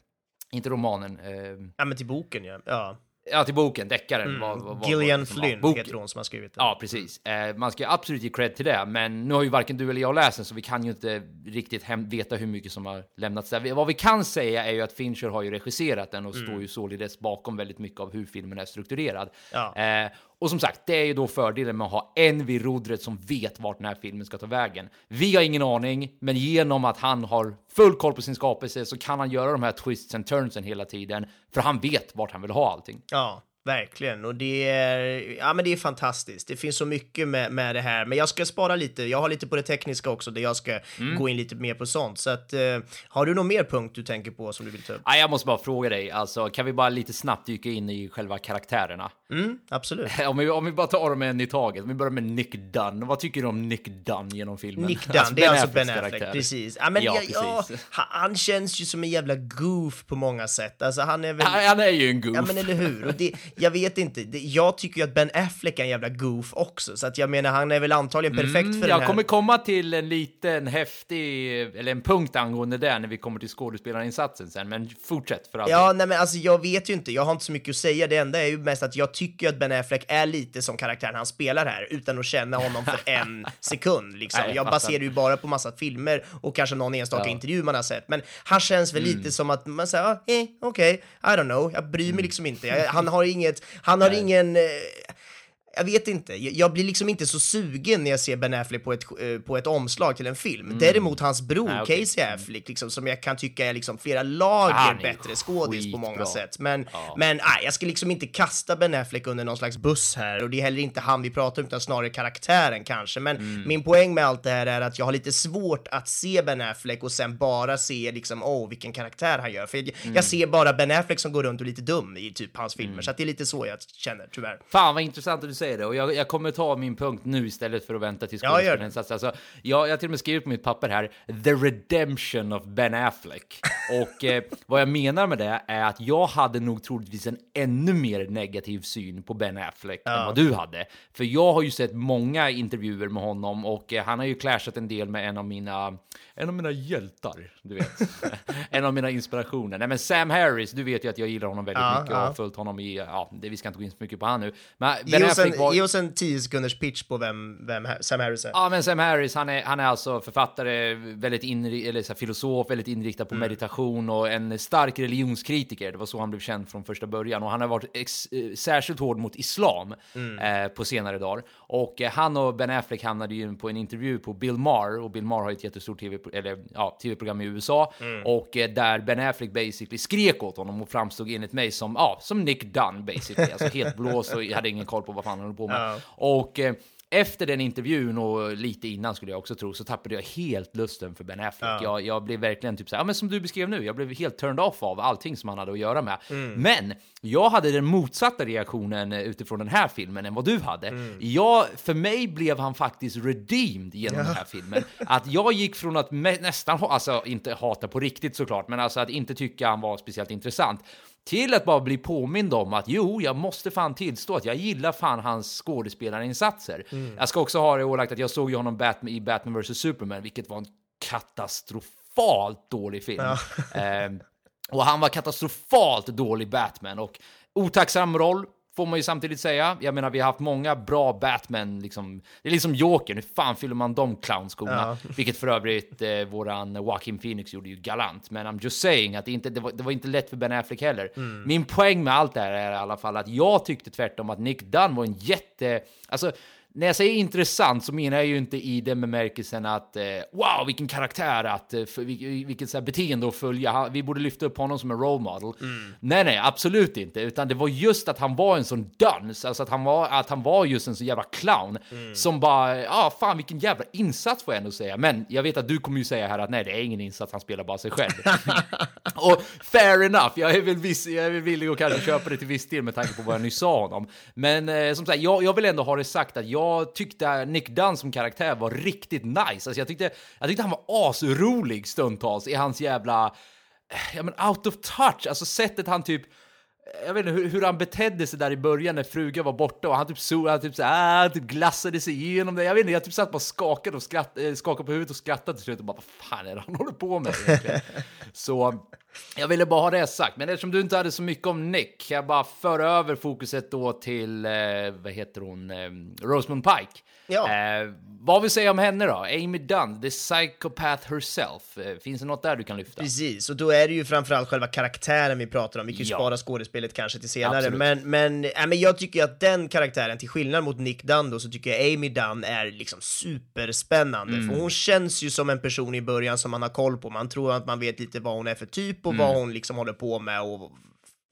Inte romanen. Eh,
Ja, men till boken ja. ja.
Ja, till boken, deckaren. vad- vad- vad-
Gillian
liksom,
Flynn
boken.
heter hon som har skrivit den.
Ja, precis. Eh, man ska absolut ge cred till det, men nu har ju varken du eller jag läst den, så vi kan ju inte riktigt hem veta hur mycket som har lämnats där. Vad vi kan säga är ju att Fincher har ju regisserat den och står ju således bakom väldigt mycket av hur filmen är strukturerad.
Ja.
Eh, och som sagt, det är ju då fördelen med att ha en vid rodret som vet vart den här filmen ska ta vägen. Vi har ingen aning, men genom att han har full koll på sin skapelse så kan han göra de här twists and turnsen hela tiden, för han vet vart han vill ha allting.
Ja, verkligen. Och det är, ja, men det är fantastiskt. Det finns så mycket med, med det här. Men jag ska spara lite. Jag har lite på det tekniska också, där jag ska
Mm.
gå in lite mer på sånt. Så att, eh, har du någon mer punkt du tänker på som du vill ta upp?
Ah, jag måste bara fråga dig, alltså, kan vi bara lite snabbt dyka in i själva karaktärerna?
Mm, absolut.
Om vi, om vi bara tar dem en i taget, om vi börjar med Nick Dunn. Vad tycker du om Nick Dunn genom filmen?
Nick Dunn, det är alltså Ben
Afflecks
Affleck,
karaktär.
precis. Ja, men
Ja,
ja, ja,
precis.
han, han känns ju som en jävla goof på många sätt. Alltså han är väl...
Han, han är ju en goof.
Ja men eller hur, och det, jag vet inte, det, jag tycker ju att Ben Affleck är en jävla goof också, så att jag menar han är väl antagligen perfekt för
Mm,
den
jag
här...
kommer komma till en liten häftig, eller en punkt angående det när vi kommer till skådespelarinsatsen sen, men fortsätt för all
Ja, nej men alltså jag vet ju inte, jag har inte så mycket att säga, det enda är ju mest att jag tycker att Ben Affleck är lite som karaktären han spelar här, utan att känna honom för en sekund liksom.
Nej, jag
baserar ju bara på massa filmer och kanske någon enstaka
Ja.
intervju man har sett, men han känns väl
Mm.
lite som att man säger, ah, eh, okej, I don't know, jag bryr mig liksom inte. Jag, han har inget, han har ingen... Jag vet inte, jag, blir liksom inte så sugen när jag ser Ben Affleck på ett, eh, på ett omslag till en film. Däremot hans bror,
Nej, okej.
Casey Affleck, liksom, som jag kan tycka är liksom flera lager
är
bättre skådis på många
skitbra.
sätt. Men,
Ja.
men nej, jag ska liksom inte kasta Ben Affleck under någon slags buss här och det är heller inte han vi pratar om utan snarare karaktären kanske. Men
Mm.
min poäng med allt det här är att jag har lite svårt att se Ben Affleck och sen bara se liksom, åh, vilken karaktär han gör. För jag,
Mm.
jag ser bara Ben Affleck som går runt och är lite dum i typ hans filmer, så att det är lite så jag känner tyvärr.
Fan vad intressant att du säger det och jag, jag kommer ta min punkt nu istället för att vänta till
Ja, gör det.
skådespelarinsats. Alltså, jag, jag har till och med skrivit på mitt papper här, the redemption of Ben Affleck. Och eh, vad jag menar med det är att jag hade nog troligtvis en ännu mer negativ syn på Ben Affleck än vad du hade. För jag har ju sett många intervjuer med honom och eh, han har ju clashat en del med en av mina, en av mina hjältar, du vet. en av mina inspirationer. Nej men Sam Harris, du vet ju att jag gillar honom väldigt
Ja,
mycket och
ja.
har följt honom i, ja, det, vi ska inte gå in så mycket på han nu. Men Ben Affleck var...
ge oss en 10 sekunders pitch på vem, vem Sam Harris är.
Ja, men Sam Harris, han är, han är alltså författare, väldigt inri, eller så här, filosof, väldigt inriktad på meditation och en stark religionskritiker. Det var så han blev känd från första början och han har varit eh, särskilt hård mot islam eh, på senare dagar. Och eh, han och Ben Affleck hamnade ju på en intervju på Bill Maher och Bill Maher har ju ett jättestort TV, eller, ja, tv-program i USA och eh, där Ben Affleck basically skrek åt honom och framstod enligt mig som, ja, som Nick Dunn basically, alltså helt blåst och hade ingen koll på vad fan han höll på med.
Ja.
Och eh, efter den intervjun och lite innan skulle jag också tro så tappade jag helt lusten för Ben Affleck. Jag, jag blev verkligen typ så här, ja, men som du beskrev nu, jag blev helt turned off av allting som han hade att göra med. Men jag hade den motsatta reaktionen utifrån den här filmen än vad du hade. Jag, för mig blev han faktiskt redeemed genom den här filmen. Att jag gick från att nästan, alltså inte hata på riktigt såklart, men alltså att inte tycka han var speciellt intressant till att bara bli påmind om att jo, jag måste fan tillstå att jag gillar fan hans skådespelarinsatser. Jag ska också ha det ålagt att jag såg ju honom Batman, i Batman vs Superman, vilket var en katastrofalt dålig film. Ehm, och han var katastrofalt dålig Batman och otacksam roll. Får man ju samtidigt säga. Jag menar, vi har haft många bra Batman, liksom. Det är liksom Jokern, hur fan fyller man de clownskorna? Vilket för övrigt eh, våran Joaquin Phoenix gjorde ju galant. Men I'm just saying att det, inte, det, var, det var inte lätt för Ben Affleck heller. Min poäng med allt det här är i alla fall att jag tyckte tvärtom att Nick Dunn var en jätte... Alltså, när jag säger intressant så menar jag ju inte i den bemärkelsen att eh, wow, vilken karaktär, att, eh, för, vil- vilket så här beteende att följa. Vi borde lyfta upp honom som en role model. Nej, nej, absolut inte. Utan det var just att han var en sån duns, alltså att han var, att han var just en sån jävla clown som bara, ja, ah, fan vilken jävla insats får jag ändå säga. Men jag vet att du kommer ju säga här att nej, det är ingen insats, han spelar bara sig själv. Och fair enough, jag är väl, viss, jag är väl villig att kanske köpa det till viss del med tanke på vad jag nyss sa honom. Men eh, som sagt, jag, jag vill ändå ha det sagt att jag tyckte Nick Dunn som karaktär var riktigt nice. Alltså jag tyckte, jag tyckte han var asrolig stundtals i hans jävla, ja men out of touch, alltså sättet han typ jag vet inte hur, hur han betedde sig där i början när frugan var borta och han typ så, han typ så här, ah, typ glassade sig igenom det. Jag vet inte, jag typ satt bara skakade och skratt, eh, skakade på huvudet och skrattade till slut och bara vad fan är det han håller på med egentligen? så jag ville bara ha det sagt, men eftersom du inte hade så mycket om Nick, kan jag bara föra över fokuset då till, eh, vad heter hon, eh, Rosemond Pike.
Ja.
Eh, vad vill säga om henne då? Amy Dunn, the psychopath herself. Eh, finns det något där du kan lyfta?
Precis, och då är det ju framförallt själva karaktären vi pratar om. Vi kan ju
Ja.
spara skådespelet kanske till senare,
Absolut.
men, men, äh, men jag tycker att den karaktären, till skillnad mot Nick Dunn då, så tycker jag Amy Dunn är liksom superspännande.
Mm.
För hon känns ju som en person i början som man har koll på. Man tror att man vet lite vad hon är för typ och
Mm.
vad hon liksom håller på med och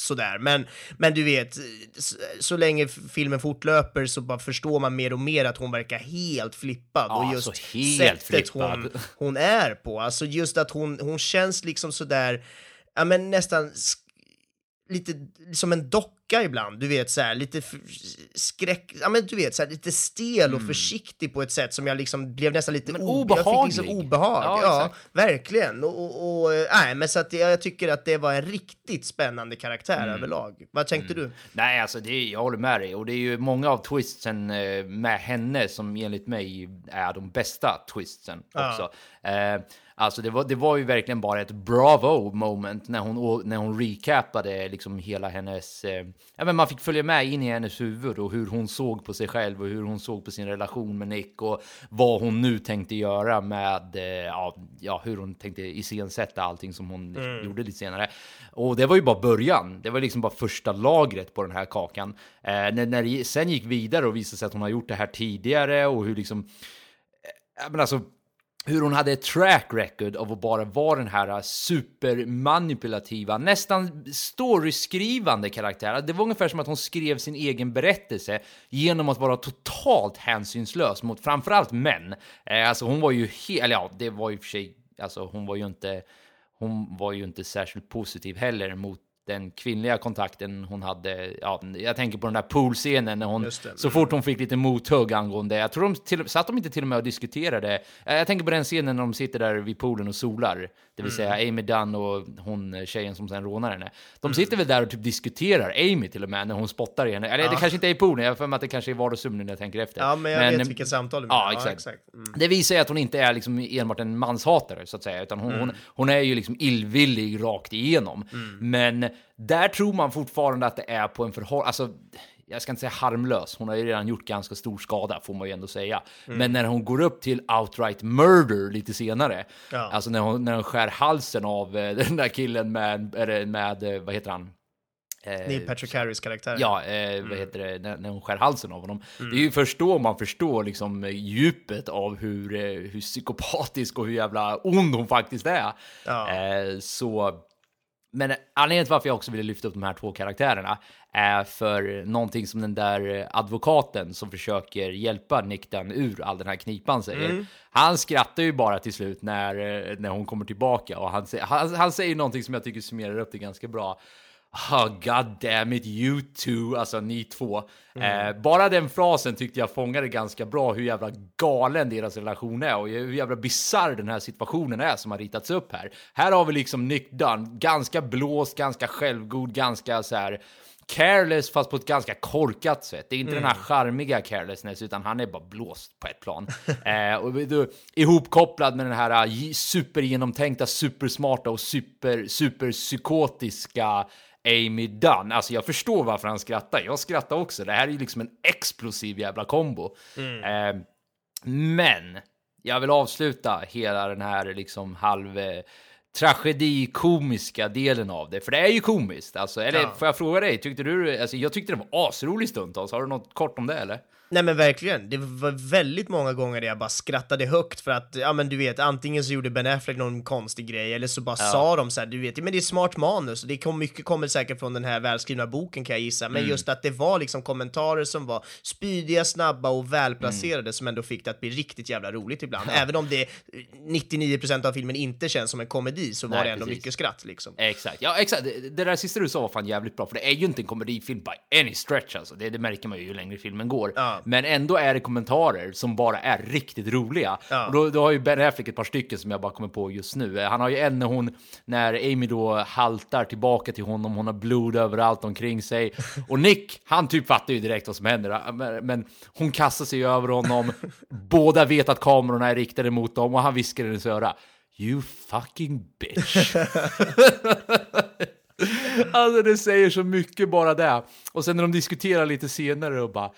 sådär. Men, men du vet, så, så länge filmen fortlöper så bara förstår man mer och mer att hon verkar helt flippad.
Ja,
och just
alltså helt
sättet
flippad.
hon, hon är på, alltså just att hon, hon känns liksom sådär, ja men nästan lite som en docka docka ibland, du vet så här, lite skräck, ja men du vet så här, lite stel och försiktig på ett sätt som jag liksom blev nästan lite
Men
obe- Jag fick liksom
obehaglig.
obehag.
Ja,
Ja, verkligen. Och, och, och, eh, nej, men så att jag, jag tycker att det var en riktigt spännande karaktär
Mm.
överlag. Vad tänkte du?
Nej, alltså det, jag håller med dig. Och det är ju många av twistsen eh, med henne som enligt mig är de bästa twistsen också. Eh, alltså det var, det var ju verkligen bara ett bravo moment när hon, när hon recapade liksom hela hennes... Eh, ja, men man fick följa med in i hennes huvud och hur hon såg på sig själv och hur hon såg på sin relation med Nick och vad hon nu tänkte göra med, eh, ja, ja, hur hon tänkte iscensätta allting som hon gjorde lite senare. Och det var ju bara början. Det var liksom bara första lagret på den här kakan. Eh, när, när det sen gick vidare och visade sig att hon har gjort det här tidigare och hur liksom... Eh, men alltså, hur hon hade ett track record av att bara vara den här supermanipulativa, nästan storyskrivande karaktären. Det var ungefär som att hon skrev sin egen berättelse genom att vara totalt hänsynslös mot framförallt män. Eh, alltså hon var ju helt, eller ja, det var ju för sig, alltså hon var ju inte, hon var ju inte särskilt positiv heller mot den kvinnliga kontakten hon hade. Ja, jag tänker på den där poolscenen när hon, så fort hon fick lite mothugg angående, jag tror de till, satt de inte till och med och diskuterade. Eh, Jag tänker på den scenen när de sitter där vid poolen och solar, det vill säga Amy Dunn och hon eh, tjejen som sen rånar henne. De sitter väl där och typ diskuterar Amy till och med när hon spottar i henne. Eller det kanske inte är i poolen, jag har för mig att det kanske är i vardagsrummet när jag tänker efter.
Ja, men jag vet vilket samtal du
Ja,
menar.
exakt.
Mm.
Det visar ju att hon inte är liksom enbart en manshatare, så att säga, utan hon, hon, hon är ju liksom illvillig rakt igenom. Men där tror man fortfarande att det är på en förhållande, alltså jag ska inte säga harmlös, hon har ju redan gjort ganska stor skada får man ju ändå säga. Men när hon går upp till outright murder lite senare,
Ja.
alltså när hon, när hon skär halsen av eh, den där killen med, eller med eh, vad heter han? Eh,
Neil Patrick Harris karaktär.
Ja, eh, vad heter det, när, när hon skär halsen av honom. Det är ju först då man förstår liksom eh, djupet av hur, eh, hur psykopatisk och hur jävla ond hon faktiskt är.
Ja.
Eh, så, men anledningen till varför jag också ville lyfta upp de här två karaktärerna är för någonting som den där advokaten som försöker hjälpa Nick Dunn ur all den här knipan säger. Han skrattar ju bara till slut när, när hon kommer tillbaka och han, han, han säger någonting som jag tycker summerar upp det ganska bra. Oh, God damn it, you two, alltså ni två. Eh, bara den frasen tyckte jag fångade ganska bra hur jävla galen deras relation är och hur jävla bisarr den här situationen är som har ritats upp här. Här har vi liksom Nick Dunn, ganska blåst, ganska självgod, ganska så här careless fast på ett ganska korkat sätt. Det är inte den här charmiga carelessness utan han är bara blåst på ett plan. eh, och du, ihopkopplad med den här uh, supergenomtänkta, supersmarta och super, superpsykotiska Amy Dunn. Alltså jag förstår varför han skrattar. Jag skrattar också. Det här är ju liksom en explosiv jävla kombo. Eh, men jag vill avsluta hela den här liksom halv eh, tragedikomiska delen av det, för det är ju komiskt. Alltså, eller
Ja.
får jag fråga dig, tyckte du, alltså, jag tyckte det var asrolig stundtals. Har du något kort om det eller?
Nej men verkligen, det var väldigt många gånger där jag bara skrattade högt för att, ja men du vet, antingen så gjorde Ben Affleck någon konstig grej eller så bara sa de så här, du vet, men det är smart manus och det kom mycket kommer säkert från den här välskrivna boken kan jag gissa, men just att det var liksom kommentarer som var spydiga, snabba och välplacerade som ändå fick det att bli riktigt jävla roligt ibland. Även om det 99% av filmen inte känns som en komedi så var
Nej,
det ändå
precis.
mycket skratt liksom.
Exakt, ja exakt. Det, det där sista du sa var fan jävligt bra, för det är ju inte en komedifilm by any stretch alltså. Det, det märker man ju ju längre filmen går.
Ja.
Men ändå är det kommentarer som bara är riktigt roliga.
Ja.
Och då, då har ju Ben Affleck ett par stycken som jag bara kommer på just nu. Han har ju en när hon, när Amy då haltar tillbaka till honom, hon har blod överallt omkring sig. Och Nick, han typ fattar ju direkt vad som händer. Men, men hon kastar sig över honom, båda vet att kamerorna är riktade mot dem och han viskar i hennes öra. You fucking bitch. Alltså det säger så mycket bara det. Och sen när de diskuterar lite senare och bara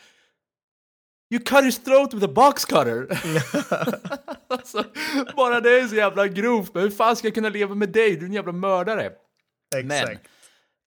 You cut his throat with a box cutter. alltså, bara det är så jävla grovt. Men hur fan ska jag kunna leva med dig? Du är en jävla mördare. Men
Exakt.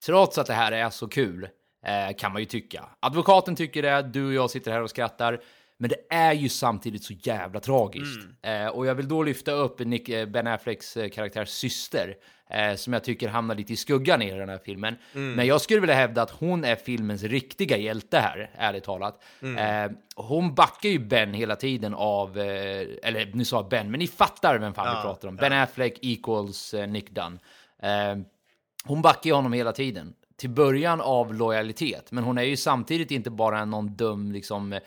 trots att det här är så kul eh, kan man ju tycka. Advokaten tycker det, du och jag sitter här och skrattar. Men det är ju samtidigt så jävla tragiskt. Eh, och jag vill då lyfta upp Nick, eh, Ben Afflecks eh, karaktärs syster. Eh, som jag tycker hamnar lite i skuggan i den här filmen. Men jag skulle vilja hävda att hon är filmens riktiga hjälte här, ärligt talat. Eh, hon backar ju Ben hela tiden av, eh, eller nu sa Ben, men ni fattar vem fan vi pratar om. Ben Affleck equals Nick Dunn. Hon backar ju honom hela tiden. till början av lojalitet, men hon är ju samtidigt inte bara någon dum liksom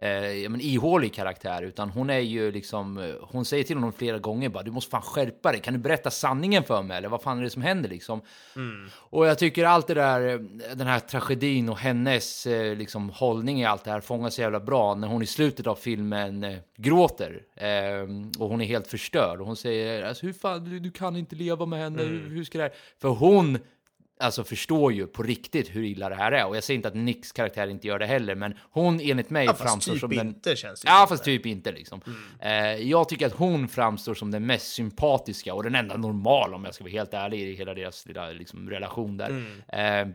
eh, men ihålig karaktär, utan hon är ju liksom, eh, hon säger till honom flera gånger bara du måste fan skärpa dig, kan du berätta sanningen för mig eller vad fan är det som händer liksom?
Mm.
Och jag tycker allt det där, eh, den här tragedin och hennes eh, liksom hållning i allt det här fångas så jävla bra när hon i slutet av filmen eh, gråter eh, och hon är helt förstörd och hon säger alltså hur fan, du, du kan inte leva med henne, hur, hur ska det här? För hon alltså förstår ju på riktigt hur illa det här är. Och jag säger inte att Nicks karaktär inte gör det heller, men hon enligt mig
Ja,
framstår
typ
som den...
inte, känns det
Ja, fast
det.
typ inte liksom. Eh, jag tycker att hon framstår som den mest sympatiska och den enda normala om jag ska vara helt ärlig i hela deras lilla liksom, relation där. Eh,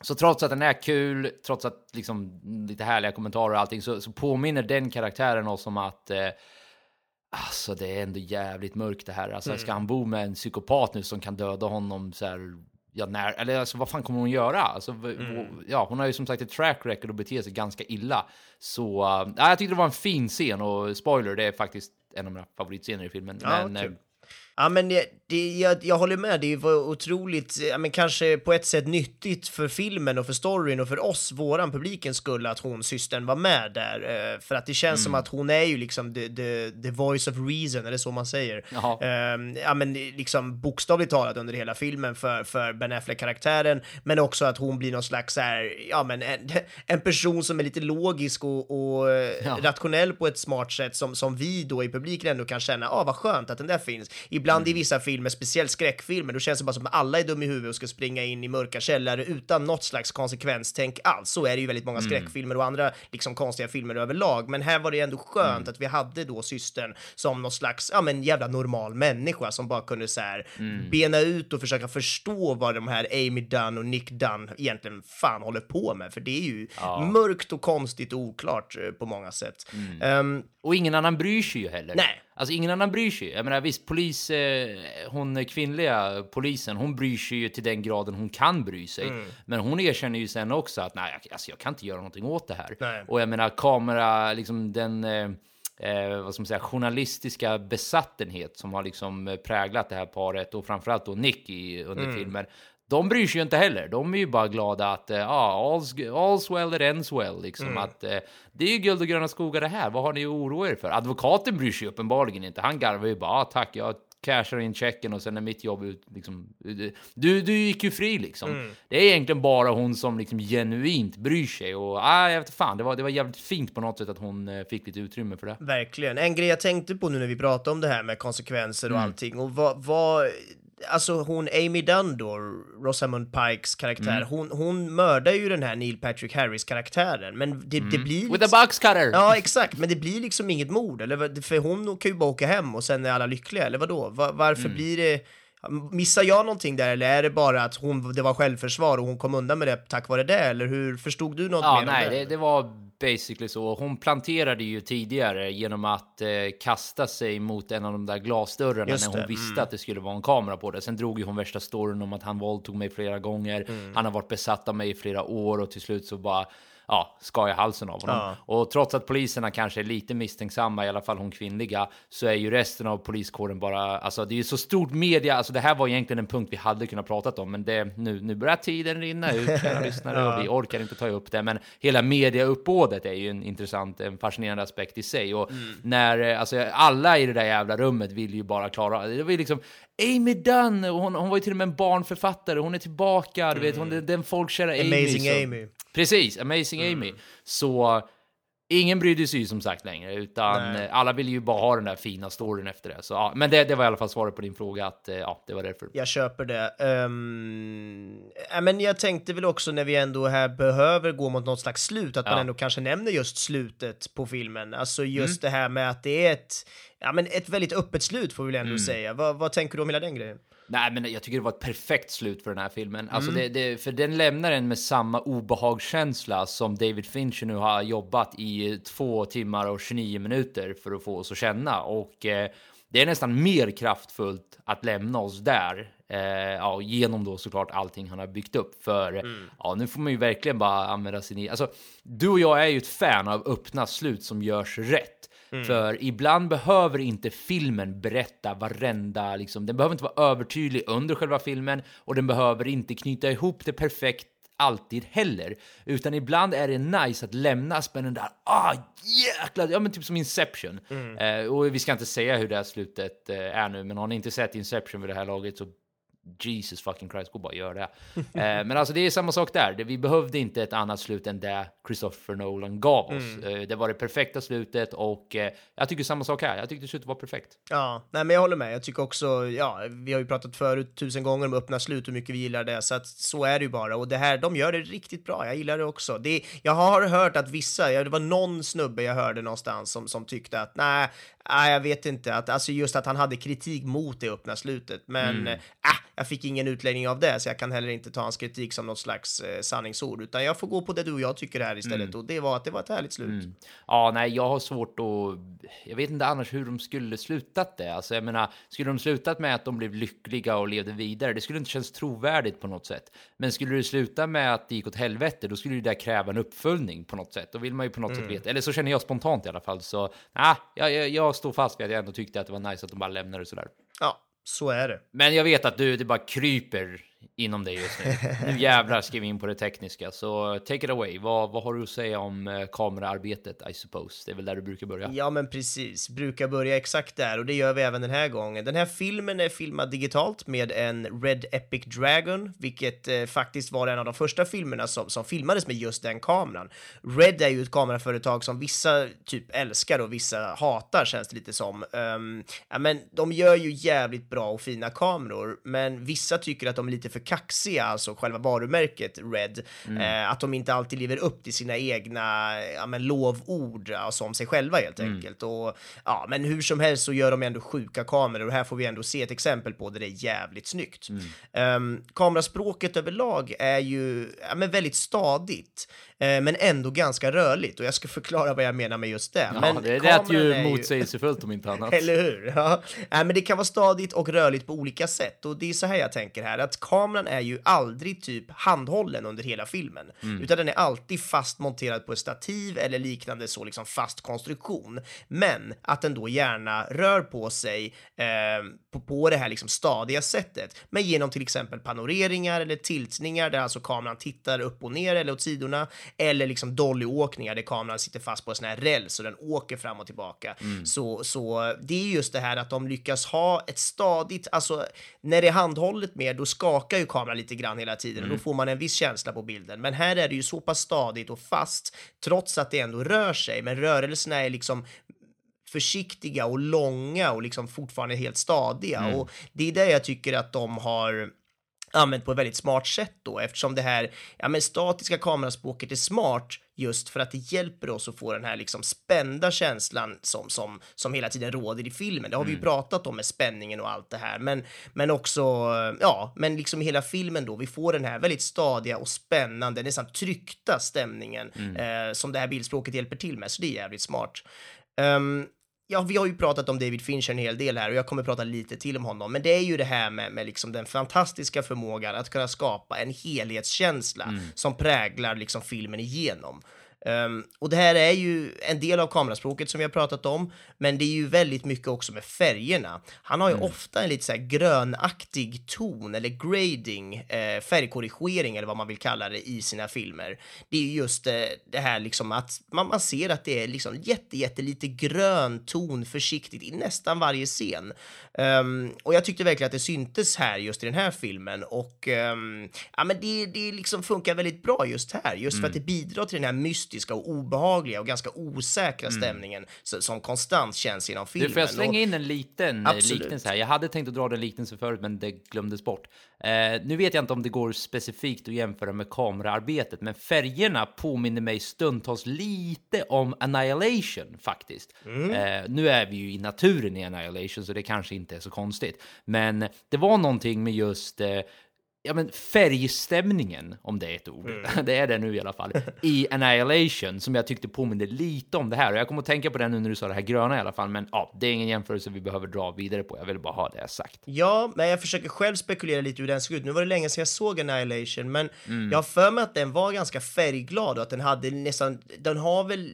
så trots att den är kul, trots att liksom lite härliga kommentarer och allting, så, så påminner den karaktären oss om att eh, Alltså det är ändå jävligt mörkt det här. Alltså ska han bo med en psykopat nu som kan döda honom så här, ja när, eller alltså vad fan kommer hon göra? Alltså, v- ja, hon har ju som sagt ett track record och beter sig ganska illa. Så, uh, jag tyckte det var en fin scen och spoiler, det är faktiskt en av mina favoritscener i filmen.
Ja,
men,
kul.
eh,
Ja, men det, det, jag, jag håller med. Det var otroligt, ja, men kanske på ett sätt nyttigt för filmen och för storyn och för oss, våran publikens skull, att hon, systern, var med där. Eh, för att det känns som att hon är ju liksom the, the, the voice of reason, eller så man säger.
Jaha.
Eh, ja, men liksom bokstavligt talat under hela filmen för, för Ben Affleck-karaktären, men också att hon blir någon slags här, ja men en, en person som är lite logisk och, och eh,
Ja.
rationell på ett smart sätt som, som vi då i publiken ändå kan känna, ah vad skönt att den där finns. Ibland i vissa filmer, speciellt skräckfilmer, då känns det bara som att alla är dumma i huvudet och ska springa in i mörka källare utan något slags konsekvenstänk alls. Så är det ju väldigt många skräckfilmer och andra liksom konstiga filmer överlag. Men här var det ändå skönt att vi hade då systern som någon slags, ja men jävla normal människa som bara kunde så här bena ut och försöka förstå vad de här Amy Dunn och Nick Dunn egentligen fan håller på med. För det är ju mörkt och konstigt och oklart eh, på många sätt. Ehm,
Och ingen annan bryr sig ju heller.
Nej.
Alltså ingen annan bryr sig. Jag menar visst, polis, eh, hon kvinnliga polisen, hon bryr sig ju till den graden hon kan bry sig.
Mm.
Men hon erkänner ju sen också att nej, alltså jag kan inte göra någonting åt det här.
Nej.
Och jag menar kamera, liksom den, eh, eh, vad ska man säga, journalistiska besattenhet som har liksom präglat det här paret och framförallt då Nick i, under
Mm.
filmen. De bryr sig ju inte heller. De är ju bara glada att ja, ah, all's, all's well that ends well. Liksom.
Mm.
Att, eh, det är ju guld och gröna skogar det här. Vad har ni att oroa er för? Advokaten bryr sig uppenbarligen inte. Han garvar ju bara ah, tack, jag cashar in checken och sen är mitt jobb ut. Liksom, du, du gick ju fri liksom.
Mm.
Det är egentligen bara hon som liksom genuint bryr sig. Och ah, jag vet fan, det var, det var jävligt fint på något sätt att hon eh, fick lite utrymme för det.
Verkligen. En grej jag tänkte på nu när vi pratade om det här med konsekvenser
Mm.
och allting och vad, vad Alltså hon Amy Dunn då, Rosamund Pikes karaktär,
Mm.
hon, hon mördar ju den här Neil Patrick Harris karaktären, men det, det blir...
Mm. With
liksom-
a box cutter!
Ja, exakt, men det blir liksom inget mord, eller för hon kan ju bara åka hem och sen är alla lyckliga, eller vadå? Va, varför
Mm.
blir det... Missar jag någonting där, eller är det bara att hon, det var självförsvar och hon kom undan med det tack vare det, eller hur? Förstod du något
Ja,
mer
nej,
det,
det var basically så. Hon planterade ju tidigare genom att eh, kasta sig mot en av de där glasdörrarna
Just
när hon
det,
visste att det skulle vara en kamera på det. Sen drog ju hon värsta storyn om att han våldtog mig flera gånger.
Mm.
Han har varit besatt av mig i flera år och till slut så bara ja, skar jag halsen av honom.
Ja.
Och trots att poliserna kanske är lite misstänksamma, i alla fall hon kvinnliga, så är ju resten av poliskåren bara, alltså det är ju så stort media, alltså det här var egentligen en punkt vi hade kunnat pratat om, men det, nu, nu börjar tiden rinna ut, kära lyssnare, och vi orkar inte ta upp det, men hela mediauppbådet är ju en intressant, en fascinerande aspekt i sig, och när, eh, alltså alla i det där jävla rummet vill ju bara klara, det var ju liksom Amy Dunn, hon, hon var ju till och med en barnförfattare, hon är tillbaka, du vet, hon, den, den folkkära Amy.
Amazing Amy.
Precis, Amazing Amy. Så ingen brydde sig ju som sagt längre, utan
Nej.
eh, alla ville ju bara ha den där fina storyn efter det. Så, ja, men det, det var i alla fall svaret på din fråga, att eh, ja, det var därför.
Jag köper det. Um, ja, men jag tänkte väl också när vi ändå här behöver gå mot något slags slut, att man
Ja.
ändå kanske nämner just slutet på filmen. Alltså just det här med att det är ett, ja men ett väldigt öppet slut får vi väl ändå säga. Vad, vad tänker du om hela den grejen?
Nej, men jag tycker det var ett perfekt slut för den här filmen. Alltså det, det, för den lämnar en med samma obehagskänsla som David Fincher nu har jobbat i två timmar och 29 minuter för att få oss att känna. Och eh, det är nästan mer kraftfullt att lämna oss där. Eh, ja, genom då såklart allting han har byggt upp. För ja, nu får man ju verkligen bara använda sin... Alltså, du och jag är ju ett fan av öppna slut som görs rätt. För ibland behöver inte filmen berätta varenda, liksom, den behöver inte vara övertydlig under själva filmen och den behöver inte knyta ihop det perfekt alltid heller, utan ibland är det nice att lämna spänningen där. Ah, jäklar! Ja, men typ som Inception. Eh, och vi ska inte säga hur det här slutet eh, är nu, men har ni inte sett Inception vid det här laget så Jesus fucking Christ, gå bara och gör det. eh, men alltså det är samma sak där. Vi behövde inte ett annat slut än det Christopher Nolan gav oss. Eh, det var det perfekta slutet och eh, jag tycker samma sak här. Jag tyckte slutet var perfekt.
Ja, nej men jag håller med. Jag tycker också, ja, vi har ju pratat förut tusen gånger om öppna slut, hur mycket vi gillar det, så att så är det ju bara. Och det här, de gör det riktigt bra. Jag gillar det också. Det, jag har hört att vissa, ja, det var någon snubbe jag hörde någonstans som, som tyckte att nej, nej, jag vet inte, att, alltså just att han hade kritik mot det öppna slutet, men mm. äh, jag fick ingen utläggning av det, så jag kan heller inte ta hans kritik som något slags eh, sanningsord, utan jag får gå på det du och jag tycker här istället, mm. och det var att det var ett härligt slut. Mm.
Ja, nej, jag har svårt att, jag vet inte annars hur de skulle slutat det, alltså jag menar, skulle de slutat med att de blev lyckliga och levde vidare, det skulle inte kännas trovärdigt på något sätt. Men skulle det sluta med att det gick åt helvete, då skulle det där kräva en uppföljning på något sätt. Då vill man ju på något sätt
Mm.
veta, eller så känner jag spontant i alla fall, så nej, jag, jag, jag står fast vid att jag ändå tyckte att det var nice att de bara lämnade det sådär.
Ja, så är det.
Men jag vet att du, det bara kryper inom dig just nu. Nu jävlar ska vi in på det tekniska, så take it away. Vad, vad har du att säga om eh, kameraarbetet, I suppose? Det är väl där du brukar börja?
Ja, men precis. Brukar börja exakt där och det gör vi även den här gången. Den här filmen är filmad digitalt med en Red Epic Dragon, vilket eh, faktiskt var en av de första filmerna som, som filmades med just den kameran. Red är ju ett kameraföretag som vissa typ älskar och vissa hatar känns det lite som. Um, ja, men de gör ju jävligt bra och fina kameror, men vissa tycker att de är lite för kaxiga, alltså själva varumärket Red, eh, att de inte alltid lever upp till sina egna ja, men lovord alltså om sig själva helt enkelt. Och, ja, men hur som helst så gör de ändå sjuka kameror. Och här får vi ändå se ett exempel på det det är jävligt snyggt. Um, kameraspråket överlag är ju ja, men väldigt stadigt, men ändå ganska rörligt och jag ska förklara vad jag menar med just det.
Ja,
men
det lät ju
är
motsägelsefullt om inte annat.
eller hur? Ja. Nej, men det kan vara stadigt och rörligt på olika sätt och det är så här jag tänker här att kameran är ju aldrig typ handhållen under hela filmen, utan den är alltid fast monterad på ett stativ eller liknande så liksom fast konstruktion. Men att den då gärna rör på sig eh, på, på det här liksom stadiga sättet, men genom till exempel panoreringar eller tiltningar där alltså kameran tittar upp och ner eller åt sidorna eller liksom dollyåkningar där kameran sitter fast på en sån här räls och den åker fram och tillbaka. Så, så det är just det här att de lyckas ha ett stadigt, alltså när det är handhållet mer, då skakar ju kameran lite grann hela tiden och då får man en viss känsla på bilden. Men här är det ju så pass stadigt och fast trots att det ändå rör sig, men rörelserna är liksom försiktiga och långa och liksom fortfarande helt stadiga. Och det är det jag tycker att de har använt på ett väldigt smart sätt då eftersom det här ja, men statiska kameraspråket är smart just för att det hjälper oss att få den här liksom spända känslan som, som, som hela tiden råder i filmen. Det har vi ju pratat om med spänningen och allt det här, men, men också, ja, men liksom hela filmen då, vi får den här väldigt stadiga och spännande, nästan tryckta stämningen eh, som det här bildspråket hjälper till med, så det är jävligt smart. Ehm, Ja, vi har ju pratat om David Fincher en hel del här och jag kommer prata lite till om honom, men det är ju det här med, med liksom den fantastiska förmågan att kunna skapa en helhetskänsla som präglar liksom filmen igenom. Um, och det här är ju en del av kameraspråket som vi har pratat om, men det är ju väldigt mycket också med färgerna. Han har ju ofta en lite så här grönaktig ton eller grading, eh, färgkorrigering eller vad man vill kalla det i sina filmer. Det är ju just eh, det här liksom att man, man ser att det är liksom jätte, jätte lite grön ton försiktigt i nästan varje scen. Um, och jag tyckte verkligen att det syntes här just i den här filmen och um, ja, men det, det liksom funkar väldigt bra just här, just för att det bidrar till den här mystiska och obehagliga och ganska osäkra stämningen så, som konstant känns genom filmen.
Du, får jag slänga in en liten eh,
Absolut.
liknelse här? Jag hade tänkt att dra den liknelsen förut, men det glömdes bort. Eh, nu vet jag inte om det går specifikt att jämföra med kameraarbetet, men färgerna påminner mig stundtals lite om Annihilation faktiskt. Eh, nu är vi ju i naturen i Annihilation, så det kanske inte är så konstigt. Men det var någonting med just eh, ja men färgstämningen, om det är ett ord,
Mm.
det är det nu i alla fall, i Annihilation som jag tyckte påminde lite om det här. Och jag kommer att tänka på det nu när du sa det här gröna i alla fall, men ja, det är ingen jämförelse vi behöver dra vidare på. Jag vill bara ha det sagt.
Ja, men jag försöker själv spekulera lite hur den såg ut. Nu var det länge sedan jag såg Annihilation, men
Mm.
jag har för mig att den var ganska färgglad och att den hade nästan, den har väl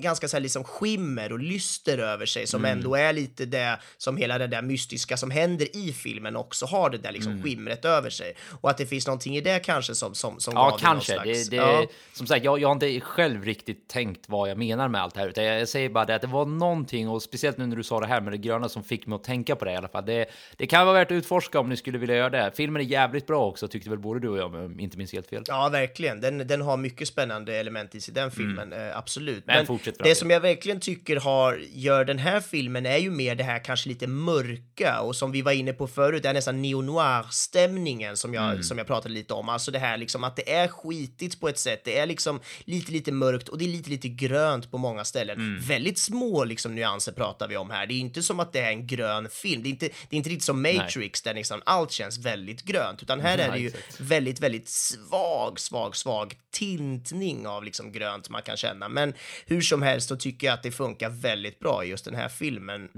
ganska så här liksom skimmer och lyster över sig som
Mm.
ändå är lite det som hela det där mystiska som händer i filmen också har det där liksom
Mm.
skimret över sig. Och att det finns någonting i det kanske som, som, som
Ja,
gav
kanske.
någon slags,
Det, det,
ja.
Som sagt, jag, jag har inte själv riktigt tänkt vad jag menar med allt det här, utan jag, jag säger bara det att det var någonting, och speciellt nu när du sa det här med det gröna, som fick mig att tänka på det i alla fall. Det, det kan vara värt att utforska om ni skulle vilja göra det. Filmen är jävligt bra också, tyckte väl både du och jag, om inte minns helt fel.
Ja, verkligen. Den, den har mycket spännande element i sig, den filmen. Eh, absolut.
Mm. Men fortsätt
det som jag verkligen tycker har, gör den här filmen är ju mer det här kanske lite mörka och som vi var inne på förut, det är nästan neo-noir-stämningen som jag,
Mm.
som jag pratade lite om. Alltså det här liksom att det är skitigt på ett sätt. Det är liksom lite, lite mörkt och det är lite, lite grönt på många ställen.
Mm.
Väldigt små liksom nyanser pratar vi om här. Det är inte som att det är en grön film. Det är inte, det är inte riktigt som Matrix där liksom allt känns väldigt grönt, utan här är det ju väldigt, väldigt svag, svag, svag tintning av liksom grönt man kan känna. Men hur som helst så tycker jag att det funkar väldigt bra i just den här filmen.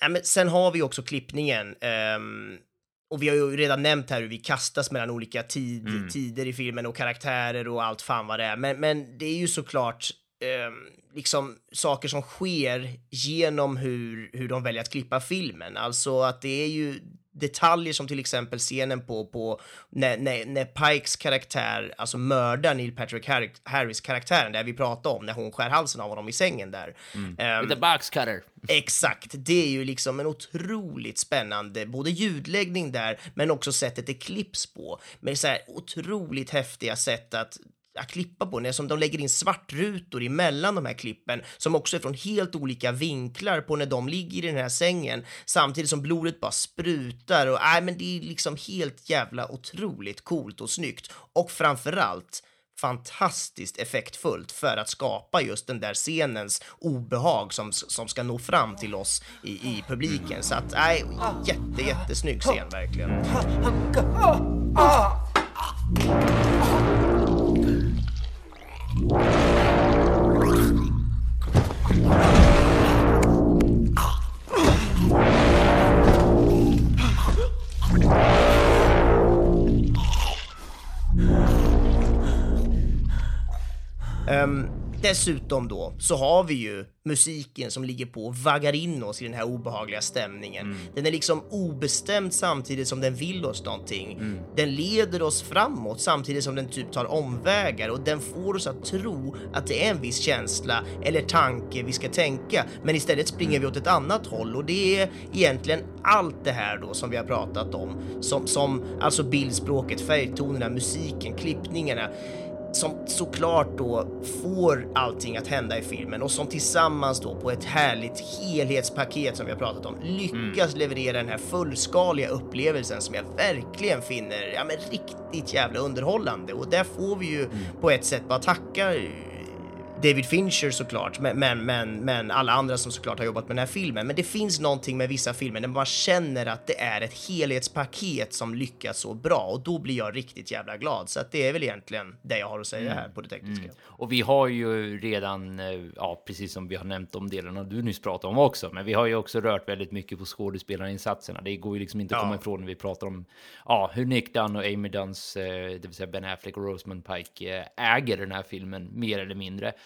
Ja, men sen har vi också klippningen. ehm, och vi har ju redan nämnt här hur vi kastas mellan olika tid, tider i filmen och karaktärer och allt fan vad det är. Men, men det är ju såklart ehm, liksom saker som sker genom hur, hur de väljer att klippa filmen. Alltså att det är ju detaljer som till exempel scenen på, på när, när, när Pikes karaktär, alltså mördar Neil Patrick Harris, karaktären, där vi pratade om, när hon skär halsen av honom i sängen där. Ehm,
The box cutter.
Exakt, det är ju liksom en otroligt spännande, både ljudläggning där, men också sättet det klipps på. Med så här otroligt häftiga sätt att att klippa på, när som de lägger in svartrutor emellan de här klippen som också är från helt olika vinklar på när de ligger i den här sängen samtidigt som blodet bara sprutar och nej, men det är liksom helt jävla otroligt coolt och snyggt och framförallt fantastiskt effektfullt för att skapa just den där scenens obehag som, som ska nå fram till oss i, i publiken. Så att, nej, jätte, jättesnygg scen verkligen. Ähm, dessutom då så har vi ju musiken som ligger på och vaggar in oss i den här obehagliga stämningen. Den är liksom obestämd samtidigt som den vill oss någonting. Den leder oss framåt samtidigt som den typ tar omvägar och den får oss att tro att det är en viss känsla eller tanke vi ska tänka, men istället springer vi åt ett annat håll och det är egentligen allt det här då som vi har pratat om, som, som alltså bildspråket, färgtonerna, musiken, klippningarna som såklart då får allting att hända i filmen och som tillsammans då på ett härligt helhetspaket som vi har pratat om lyckas leverera den här fullskaliga upplevelsen som jag verkligen finner ja, men riktigt jävla underhållande. Och där får vi ju på ett sätt bara tacka David Fincher såklart, men, men, men, men alla andra som såklart har jobbat med den här filmen. Men det finns någonting med vissa filmer där man känner att det är ett helhetspaket som lyckas så bra och då blir jag riktigt jävla glad. Så att det är väl egentligen det jag har att säga här på det tekniska.
Och vi har ju redan, eh, ja, precis som vi har nämnt de delarna du nyss pratade om också, men vi har ju också rört väldigt mycket på skådespelarinsatserna. Det går ju liksom inte att
Ja.
komma ifrån när vi pratar om ja, hur Nick Dunn och Amy Dunns, eh, det vill säga Ben Affleck och Rosamund Pike, eh, äger den här filmen mer eller mindre.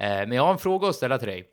Eh, Men jag har en fråga att ställa till dig.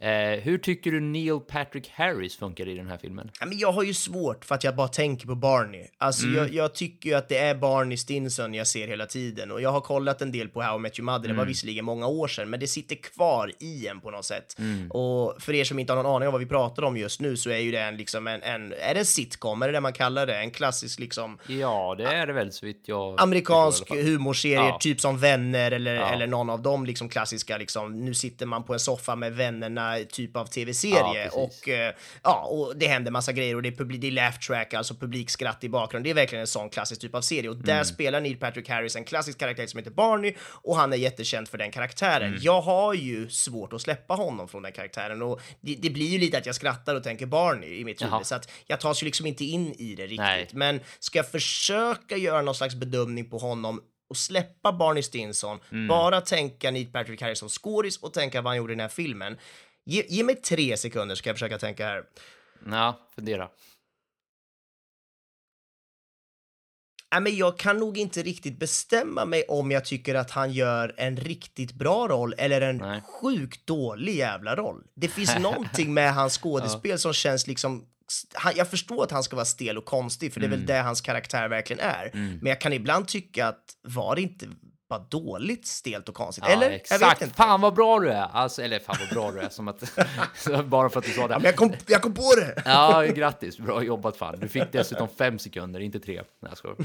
Eh, Hur tycker du Neil Patrick Harris funkar i den här filmen?
Ja, men jag har ju svårt för att jag bara tänker på Barney. Alltså jag, jag tycker ju att det är Barney Stinson jag ser hela tiden och jag har kollat en del på How I Met Your Mother, det var visserligen många år sedan, men det sitter kvar i en på något sätt. Och för er som inte har någon aning om vad vi pratar om just nu så är ju det en, liksom en, en är det en sitcom, är det det man kallar det? En klassisk liksom
Ja, det är det väl så vitt jag...
amerikansk humorserier,
Ja.
typ som Vänner eller,
Ja.
eller någon av de liksom klassiska liksom, nu sitter man på en soffa med vännerna typ av
Ja,
tv-serie
precis.
och eh, ja, och det händer massa grejer och det är, publi- det är laugh track, alltså publikskratt i bakgrunden. Det är verkligen en sån klassisk typ av serie och
Mm.
där spelar Neil Patrick Harris en klassisk karaktär som heter Barney och han är jättekänd för den karaktären.
Mm.
Jag har ju svårt att släppa honom från den karaktären och det, det blir ju lite att jag skrattar och tänker Barney i mitt huvud så att jag tas ju liksom inte in i det riktigt.
Nej.
Men ska jag försöka göra någon slags bedömning på honom och släppa Barney Stinson,
Mm.
bara tänka Neil Patrick Harris som skådis och tänka vad han gjorde i den här filmen. Ge, ge mig tre sekunder ska jag försöka tänka här.
Ja, fundera.
Nej, men jag kan nog inte riktigt bestämma mig om jag tycker att han gör en riktigt bra roll eller en
Nej.
sjukt dålig jävla roll. Det finns någonting med hans skådespel som känns liksom han, jag förstår att han ska vara stel och konstig, för det är
Mm.
väl det hans karaktär verkligen är. Men jag kan ibland tycka att var det inte bara dåligt stelt och konstigt?
Ja,
eller?
exakt.
Jag vet inte.
Fan vad bra du är! Alltså, eller fan vad bra du är, som att... bara för att du sa
Ja,
det.
men jag, kom, jag kom på det!
Ja, grattis. Bra jobbat fan. Du fick dessutom fem sekunder, inte tre. Nej, jag.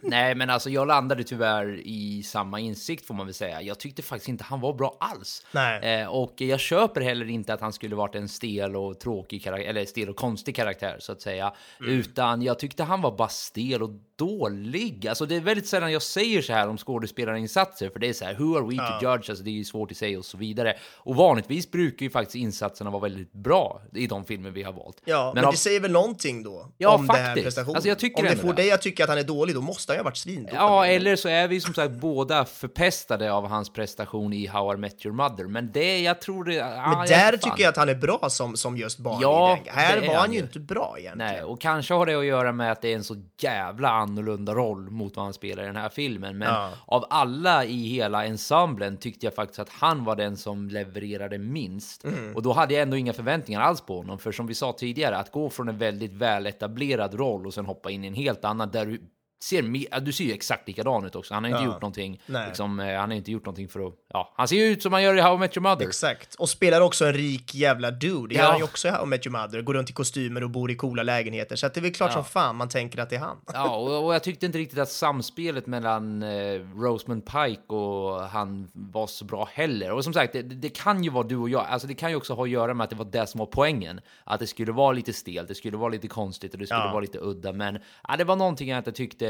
Nej, men alltså jag landade tyvärr i samma insikt får man väl säga. Jag tyckte faktiskt inte han var bra alls.
Nej.
Eh, och jag köper heller inte att han skulle varit en stel och tråkig karaktär, eller stel och konstig karaktär så att säga.
Mm.
Utan jag tyckte han var bara stel och dålig. Alltså det är väldigt sällan jag säger så här om skådespelarinsatser, för det är så här, who are we to judge? Alltså det är ju svårt att säga och så vidare. Och vanligtvis brukar ju faktiskt insatserna vara väldigt bra i de filmer vi har valt.
Ja, men,
av-
det säger väl någonting då?
Ja,
om den här
faktiskt.
prestationen.
Alltså, jag tycker
om det får dig att tycka att han är dålig, då måste han ju ha varit svindålig.
Ja, eller så är vi som sagt båda förpestade av hans prestation i How I Met Your Mother. Men det, jag tror det...
Men där tycker jag att han är bra som, som just barn
Ja,
i. Här var han ju. inte bra egentligen.
Nej, och kanske har det att göra med att det är en så jävla annorlunda roll mot vad han spelar i den här filmen. Men
Ja.
av alla i hela ensemblen tyckte jag faktiskt att han var den som levererade minst.
Mm.
Och då hade jag ändå inga förväntningar alls på honom. För som vi sa tidigare, att gå från en väldigt väletablerad roll och sen hoppa in i en helt annan där du ser, du ser ju exakt likadan ut också. Han har inte
Ja.
gjort någonting,
Nej.
liksom, eh, han har inte gjort någonting för att, ja, han ser ju ut som han gör i How I Met Your Mother.
Exakt. Och spelar också en rik jävla dude. Det gör
Ja.
han ju också i How I Met Your Mother. Går runt i kostymer och bor i coola lägenheter. Så att det är väl klart
Ja.
som fan man tänker att det är han.
Ja, och, och jag tyckte inte riktigt att samspelet mellan eh, Rosamund Pike och han var så bra heller. Och som sagt, det, det kan ju vara du och jag. Alltså det kan ju också ha att göra med att det var det som var poängen. Att det skulle vara lite stelt, det skulle vara lite konstigt och det skulle
Ja.
vara lite udda. Men ja, det var någonting jag inte tyckte...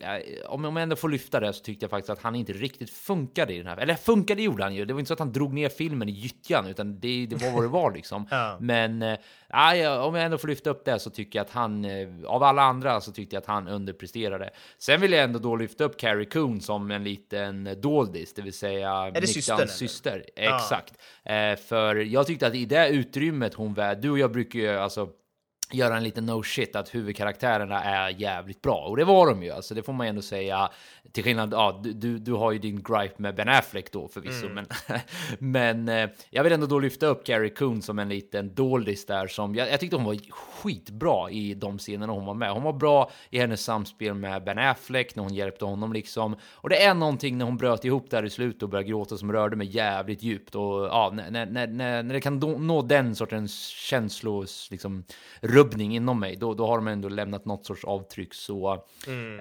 Ja, om, om jag ändå får lyfta det så tyckte jag faktiskt att han inte riktigt funkade i den här. Eller funkade gjorde han ju. Det var inte så att han drog ner filmen i gyttjan, utan det, det var vad det var liksom.
Ja.
Men eh, ja, om jag ändå får lyfta upp det så tycker jag att han, eh, av alla andra så tyckte jag att han underpresterade. Sen vill jag ändå då lyfta upp Carrie Coon som en liten doldis, det vill säga
det systern. Ja.
Exakt. Eh, för jag tyckte att i det utrymmet hon var, du och jag brukar ju alltså göra en liten no shit att huvudkaraktärerna är jävligt bra. Och det var de ju. Alltså det får man ju ändå säga. Till skillnad ja du, du, har ju din gripe med Ben Affleck då förvisso men men eh, jag vill ändå då lyfta upp Carrie Coon som en liten doldis där som jag, jag tyckte hon var skitbra i de scenerna hon var med. Hon var bra i hennes samspel med Ben Affleck när hon hjälpte honom liksom. Och det är någonting när hon bröt ihop där i slutet och började gråta som rörde mig jävligt djupt. Och ja när, när, när, när det kan nå den sortens känslos liksom rubbning inom mig, då, då har de ändå lämnat något sorts avtryck. Så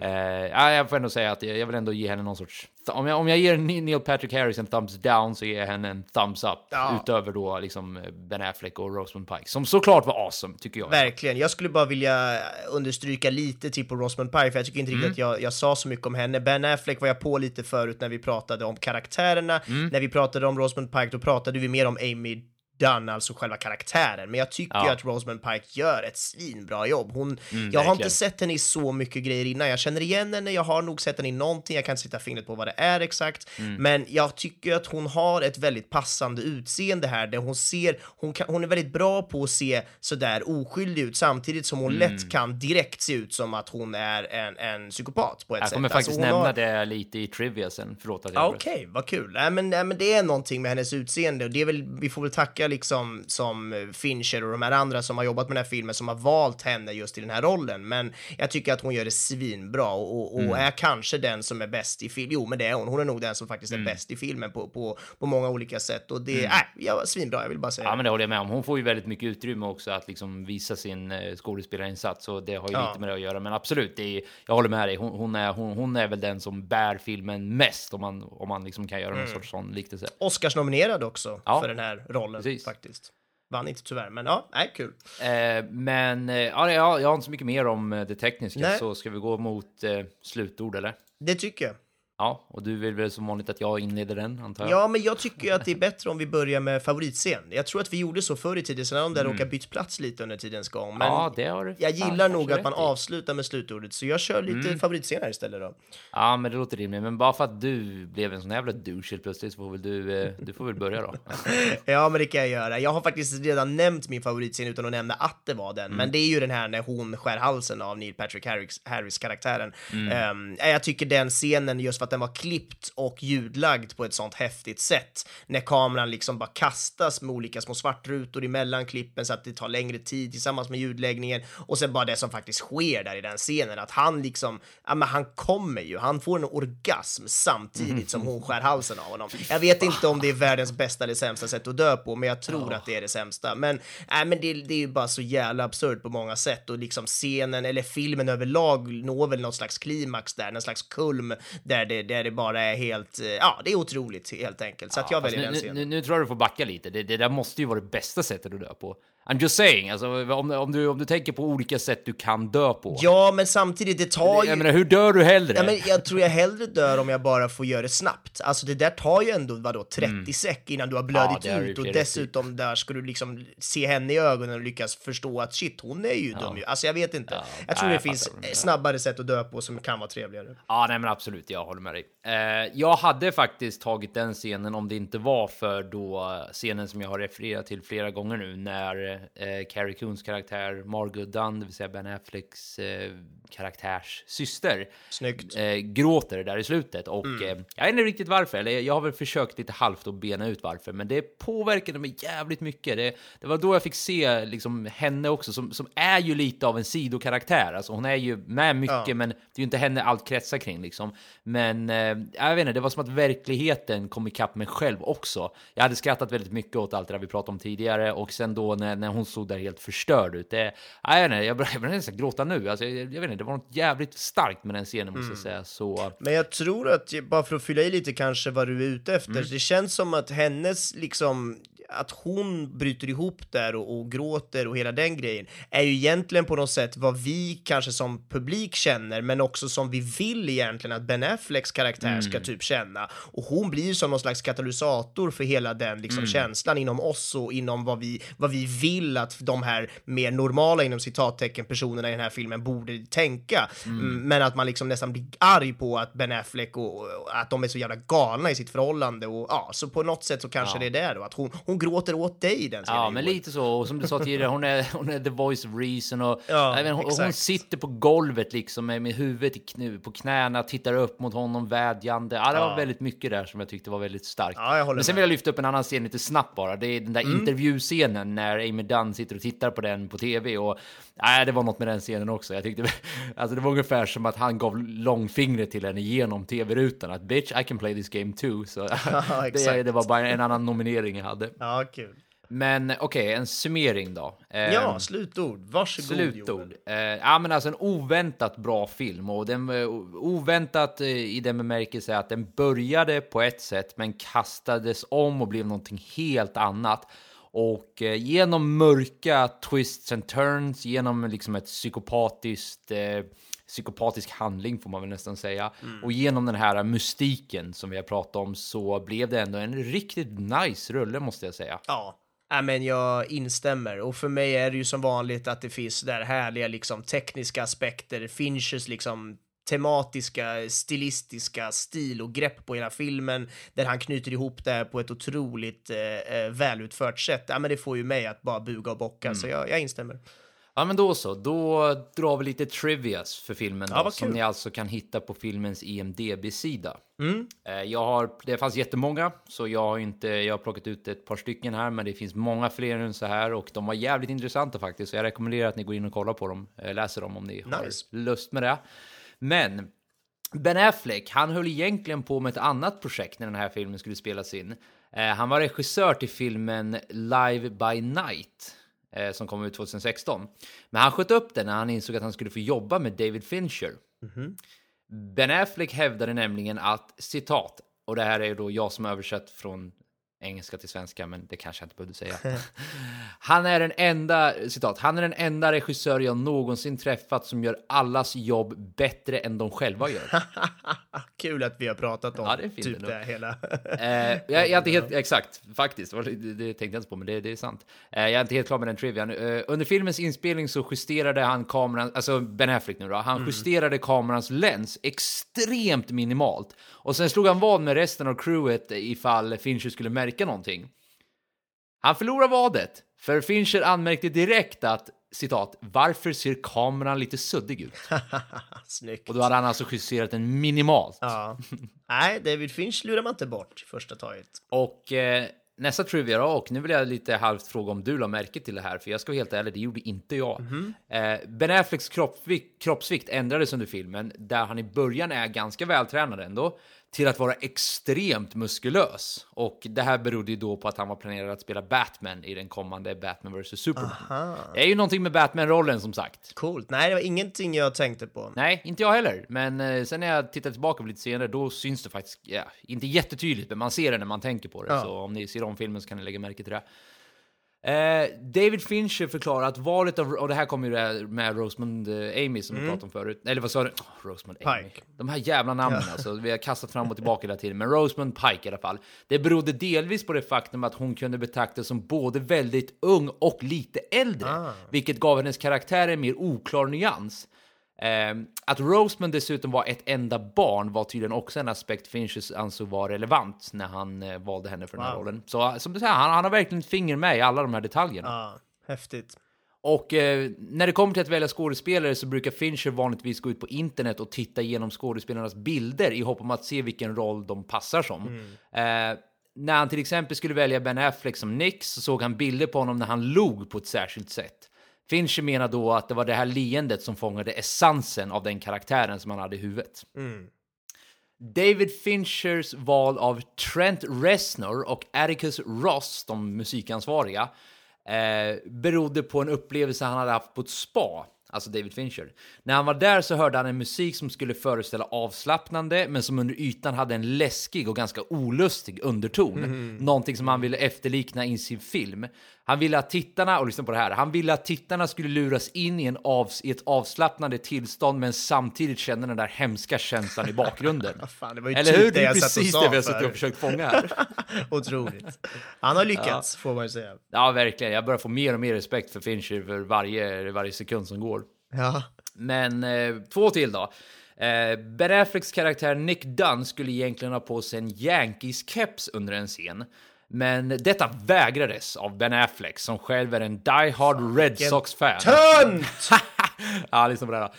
eh, ja, jag får ändå säga att jag, jag vill ändå ge henne någon sorts... Om jag, om jag ger Neil Patrick Harris en thumbs down så ger jag henne en thumbs up.
Ja.
Utöver då liksom Ben Affleck och Rosamund Pike, som såklart var awesome, tycker jag.
Verkligen. Jag skulle bara vilja understryka lite till på Rosamund Pike, för jag tycker inte riktigt att jag, jag sa så mycket om henne. Ben Affleck var jag på lite förut när vi pratade om karaktärerna. När vi pratade om Rosamund Pike, då pratade vi mer om Amy Dunn, alltså själva karaktären. Men jag tycker
Ja.
ju att Rosamund Pike gör ett svinbra jobb. Hon, jag har
verkligen.
inte sett henne i så mycket grejer innan. Jag känner igen henne, jag har nog sett henne i någonting, jag kan inte sätta fingret på vad det är exakt. Men jag tycker att hon har ett väldigt passande utseende här, där hon ser, hon, kan, hon är väldigt bra på att se sådär oskyldig ut, samtidigt som hon lätt kan direkt se ut som att hon är en, en psykopat på ett
Jag
sätt.
kommer
Alltså,
faktiskt
hon
nämna
har-
det lite i trivia sen. Förlåt att jag.
Okej, vad kul. Nej men, nej, men det är någonting med hennes utseende och det är väl, vi får väl tacka liksom som Fincher och de här andra som har jobbat med den här filmen som har valt henne just i den här rollen. Men jag tycker att hon gör det svinbra och, och,
Mm.
är kanske den som är bäst i film. Jo, men det är hon. Hon är nog den som faktiskt är
Mm.
bäst i filmen på, på, på många olika sätt. Och det, äh, ja, svinbra, jag vill bara säga
Ja, men det håller jag med om. Hon får ju väldigt mycket utrymme också att liksom visa sin eh, skådespelarinsats och det har ju
Ja.
lite med det att göra. Men absolut, det är, jag håller med dig. Hon, hon, är, hon, hon är väl den som bär filmen mest om man, om man liksom kan göra någon sorts sån liknelse.
Oscars-nominerad också
Ja,
för den här rollen
precis.
Faktiskt. Vann inte tyvärr, men ja, nej, kul.
Eh, men eh, ja, jag, jag har inte så mycket mer om eh, det tekniska,
Nej.
så ska vi gå mot eh, slutord eller?
Det tycker jag.
Ja, och du vill väl som vanligt att jag inleder den, antar jag?
Ja, men jag tycker ju att det är bättre om vi börjar med favoritscen. Jag tror att vi gjorde så förr i tiden, sen har de där råkat bytt plats lite under tidens gång. Men
Mm. ja, det har du
jag gillar nog att man
i. Mm.
avslutar med slutordet, så jag kör lite favoritscener istället då.
Ja, men det låter rimligt. Men bara för att du blev en sån jävla douche helt plötsligt så får väl du, eh, du får väl börja då.
Ja, men det kan jag göra. Jag har faktiskt redan nämnt min favoritscen utan att nämna att det var den,
Mm.
men det är ju den här när hon skär halsen av Neil Patrick Harris, Harris karaktären.
Mm.
Ehm, jag tycker den scenen, just för att den var klippt och ljudlagd på ett sånt häftigt sätt, när kameran liksom bara kastas med olika små svartrutor emellan klippen så att det tar längre tid tillsammans med ljudläggningen. Och sen bara det som faktiskt sker där i den scenen, att han liksom, ja men han kommer ju, han får en orgasm samtidigt som hon skär halsen av honom. Jag vet inte om det är världens bästa eller sämsta sätt att dö på, men jag tror att det är det sämsta. Men, nej, men det, det är ju bara så jävla absurt på många sätt. Och liksom scenen eller filmen överlag når väl något slags klimax där, någon slags kulm där det, där det bara är helt, eh, ja, det är otroligt helt enkelt. Så att jag väljer den
nu,
scenen.
nu, nu tror jag du får backa lite. Det, det där måste ju vara det bästa sättet att dö på. I'm just saying, alltså, om, om, du, om du tänker på olika sätt du kan dö på.
Ja, men samtidigt, det tar ju...
Jag menar, hur dör du hellre?
Ja, men jag tror jag hellre dör om jag bara får göra det snabbt. Alltså det där tar ju ändå, vadå, 30 sek innan du har blödit
Mm. Ja,
ut
och
dessutom där ska du liksom se henne i ögonen och lyckas förstå att shit, hon är ju dum ju. Alltså jag vet inte. jag tror
nej,
det
jag
finns snabbare sätt att dö på som kan vara trevligare.
Ja, nej men absolut, jag håller med dig. Eh, jag hade faktiskt tagit den scenen om det inte var för då scenen som jag har refererat till flera gånger nu när eh, Carrie Coons karaktär Margot Dunn, det vill säga Ben Afflecks eh, karaktärs syster,
Snyggt.
eh, gråter där i slutet och
Mm.
eh, jag vet inte riktigt varför, eller jag har väl försökt lite halvt att bena ut varför, men det påverkade mig jävligt mycket. Det, det var då jag fick se liksom henne också, som, som är ju lite av en sidokaraktär. Alltså hon är ju med mycket,
Ja.
men det är ju inte henne allt kretsar kring liksom. Men eh, jag vet inte, det var som att verkligheten kom ikapp mig själv också. Jag hade skrattat väldigt mycket åt allt det där vi pratade om tidigare och sen då när, när hon stod där helt förstörd ut. Det, jag vet inte, jag började nästan gråta nu. Alltså, jag, jag vet inte, det var något jävligt starkt med den scenen måste jag säga. Så
Men jag tror att, bara för att fylla i lite kanske vad du är ute efter,
Mm.
det känns som att hennes liksom, att hon bryter ihop där och, och gråter och hela den grejen är ju egentligen på något sätt vad vi kanske som publik känner, men också som vi vill egentligen att Ben Afflecks karaktär ska
Mm.
typ känna. Och hon blir ju som någon slags katalysator för hela den liksom
Mm.
känslan inom oss och inom vad vi, vad vi vill att de här mer normala inom citattecken personerna i den här filmen borde tänka. Mm, Men att man liksom nästan blir arg på att Ben Affleck och, och att de är så jävla galna i sitt förhållande och ja, så på något sätt så kanske det är det då, att hon, hon gråter åt dig i den.
Ja, men lite så. Och som du sa tidigare, hon är, hon är the voice of reason. Och,
Ja,
även, hon, hon sitter på golvet liksom med, med huvudet i knu, på knäna, tittar upp mot honom vädjande. Ja, det var
Ja.
väldigt mycket där som jag tyckte var väldigt starkt.
Ja,
men sen vill jag lyfta upp en annan scen lite snabbt bara. Det är den där intervjuscenen när Amy Dunn sitter och tittar på den på tv. Och, nej, det var något med den scenen också. Jag tyckte, alltså det var ungefär som att han gav långfingret till henne genom tv-rutan. Att bitch, I can play this game too. Så det, det var bara en annan nominering jag hade.
Ja, kul.
Men okej, en summering då.
Ja, slutord. Varsågod
Slutord. Eh, ja, men alltså en oväntat bra film och den eh, oväntat eh, i den bemärkelse att den började på ett sätt men kastades om och blev någonting helt annat. Och eh, genom mörka twists and turns, genom liksom ett psykopatiskt eh, psykopatisk handling får man väl nästan säga. Och genom den här mystiken som vi har pratat om så blev det ändå en riktigt nice rulle måste jag säga.
Ja. Ja, men jag instämmer och för mig är det ju som vanligt att det finns där härliga liksom tekniska aspekter, Finchers liksom tematiska, stilistiska stil och grepp på hela filmen där han knyter ihop det här på ett otroligt eh, eh, välutfört sätt. Ja, men det får ju mig att bara buga och bocka, så jag, jag instämmer.
Ja, men då så. Då drar vi lite trivias för filmen då, som ni alltså kan hitta på filmens IMDB-sida.
Mm.
Eh, Jag har, det fanns jättemånga, så jag har inte, jag har plockat ut ett par stycken här, men det finns många fler än så här och de var jävligt intressanta faktiskt. Så jag rekommenderar att ni går in och kollar på dem, eh, läser dem om ni
Nice.
har lust med det. Men Ben Affleck, han höll egentligen på med ett annat projekt när den här filmen skulle spelas in. Eh, han var regissör till filmen Live by Night eh, som kom ut 2016. Men han sköt upp den när han insåg att han skulle få jobba med David Fincher. Ben Affleck hävdade nämligen att, citat, och det här är då jag som översatt från engelska till svenska, men det kanske jag inte behövde säga. han är den enda, citat, han är den enda regissör jag någonsin träffat som gör allas jobb bättre än de själva gör.
Kul att vi har pratat om
Ja, det
typ
ändå.
det hela.
Eh, jag, jag är inte helt, exakt, faktiskt, det, det, det tänkte jag inte på, men det, det är sant. Eh, jag är inte helt klar med den trivian. Eh, under filmens inspelning så justerade han kameran, alltså Ben Affleck nu då, han justerade kamerans läns extremt minimalt. Och sen slog han vad med resten av crewet ifall Fincher skulle märka någonting. Han förlorade vadet, för Fincher anmärkte direkt att citat, varför ser kameran lite suddig ut?
Snyggt.
Och då hade han alltså justerat den minimalt.
Ja. Nej, David Finch lurar man inte bort i första taget.
Och eh, nästa trivia då, och nu vill jag lite halvt fråga om du la märke till det här, för jag ska vara helt ärlig, det gjorde inte jag. Eh, ben Afflecks kroppsvikt, kroppsvikt ändrades under filmen, där han i början är ganska vältränad ändå, till att vara extremt muskulös. Och det här berodde ju då på att han var planerad att spela Batman i den kommande Batman vs Superman. Det är ju någonting med Batman-rollen som sagt.
Coolt. Nej, det var ingenting jag tänkte på.
Nej, inte jag heller. Men eh, sen när jag tittar tillbaka på lite senare, då syns det faktiskt, ja, inte jättetydligt, men man ser det när man tänker på det.
Ja.
Så om ni ser om filmen så kan ni lägga märke till det. Eh, David Fincher förklarar att valet av, och det här kommer ju här med Rosamund eh, Amy som vi pratade om förut. Eller vad sa du? Oh, Rosamund Amy.
Mm. Pike.
De här jävla namnen alltså, vi har kastat fram och tillbaka hela tiden. Men Rosamund Pike i alla fall. Det berodde delvis på det faktum att hon kunde betraktas som både väldigt ung och lite äldre.
Ah.
Vilket gav hennes karaktär en mer oklar nyans. Eh, att Rosamund dessutom var ett enda barn var tydligen också en aspekt Fincher ansåg var relevant när han eh, valde henne för den här
Wow.
rollen. Så som du säger, han, han har verkligen ett finger med i alla de här detaljerna.
Ja, häftigt.
Och eh, när det kommer till att välja skådespelare så brukar Fincher vanligtvis gå ut på internet och titta igenom skådespelarnas bilder i hopp om att se vilken roll de passar som. Eh, när han till exempel skulle välja Ben Affleck som Nick så såg han bilder på honom när han log på ett särskilt sätt. Fincher menar då att det var det här leendet som fångade essensen av den karaktären som han hade i huvudet. David Finchers val av Trent Reznor och Atticus Ross, de musikansvariga, eh, berodde på en upplevelse han hade haft på ett spa, alltså David Fincher. När han var där så hörde han en musik som skulle föreställa avslappnande, men som under ytan hade en läskig och ganska olustig underton. Någonting som han ville efterlikna i sin film. Han ville att tittarna, och lyssna på det här, han ville att tittarna skulle luras in i, en avs, i ett avslappnande tillstånd, men samtidigt känna den där hemska känslan i bakgrunden.
Fan, det var ju
Eller
typ
hur?
det
är precis det vi har suttit och försökt fånga här.
Otroligt. Han har lyckats, får man ju säga.
Ja, verkligen. Jag börjar få mer och mer respekt för Fincher för varje, varje sekund som går.
Ja.
Men eh, två till då. Eh, ben Afflecks karaktär Nick Dunn skulle egentligen ha på sig en Yankees-keps under en scen. Men detta vägrades av Ben Affleck som själv är en die-hard Red Sox-fan.
Tönt!
ja, lyssna på det här.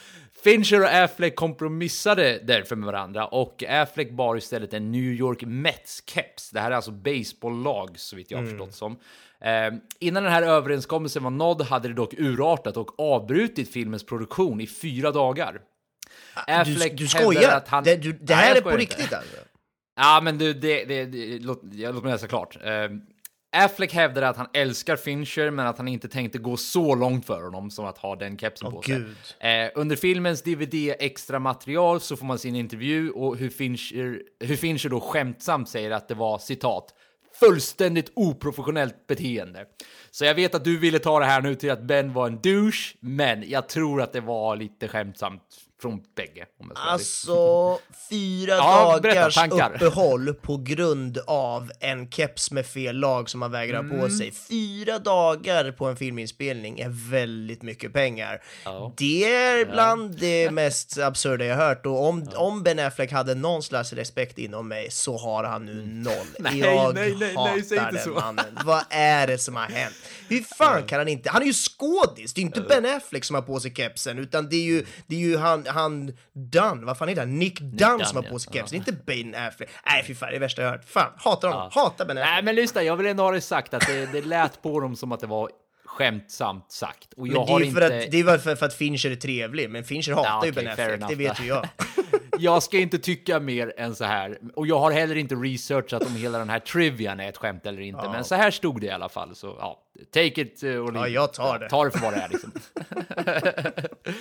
Fincher och Affleck kompromissade därför med varandra och Affleck bar istället en New York Mets-keps. Det här är alltså baseballlag så vitt jag har förstått som. Eh, innan den här överenskommelsen var nådd hade det dock urartat och avbrutit filmens produktion i fyra dagar.
Du,
Affleck
du
hävdar
skojar?
han-
Det, du, det
Nej,
här
jag
är på
inte.
riktigt alltså?
Ja, men du, det, det, det, låt, låt mig läsa klart. Eh, Affleck hävdade att han älskar Fincher, men att han inte tänkte gå så långt för honom som att ha den kepsen
Åh,
på sig. Eh, under filmens DVD extra material så får man se en intervju och hur Fincher, hur Fincher då skämtsamt säger att det var citat fullständigt oprofessionellt beteende. Så jag vet att du ville ta det här nu till att Ben var en douche, men jag tror att det var lite skämtsamt från bägge. Om jag ska.
Alltså, fyra
Ja, berätta,
dagars
tankar.
uppehåll på grund av en keps med fel lag som man vägrar
Mm.
på sig. Fyra dagar på en filminspelning är väldigt mycket pengar.
Ja.
Det är bland det mest absurda jag hört och om, om Ben Affleck hade någon slags respekt inom mig så har han nu noll.
Nej,
jag
nej, nej,
hatar
nej, säg inte
den
så.
mannen. Vad är det som har hänt? Hur fan kan han inte? Han är ju skådis, det är inte Ben Affleck som har på sig kepsen utan det är ju, det är ju han, han Dunn, vad fan heter han? Nick Dunn
Dunn,
som har
ja.
på sig kepsen, inte Ben Affleck. Nej fy fan, det är det värsta jag hört. Fan, hatar honom, hatar Ben Affleck.
Nej, men lyssna, jag vill ändå ha det sagt att det, det lät på dem som att det var skämtsamt sagt. Och jag
Men det
har
är ju för,
inte...
att, det är väl för, för att Fincher är trevlig, men Fincher hatar
Ja,
ju
okej,
Ben Affleck, det vet ju jag.
Jag ska inte tycka mer än så här. Och jag har heller inte researchat om hela den här trivian är ett skämt eller inte. Men så här stod det i alla fall. Så ja, take it or leave
Ja, jag tar det.
Ta det för vad det är liksom.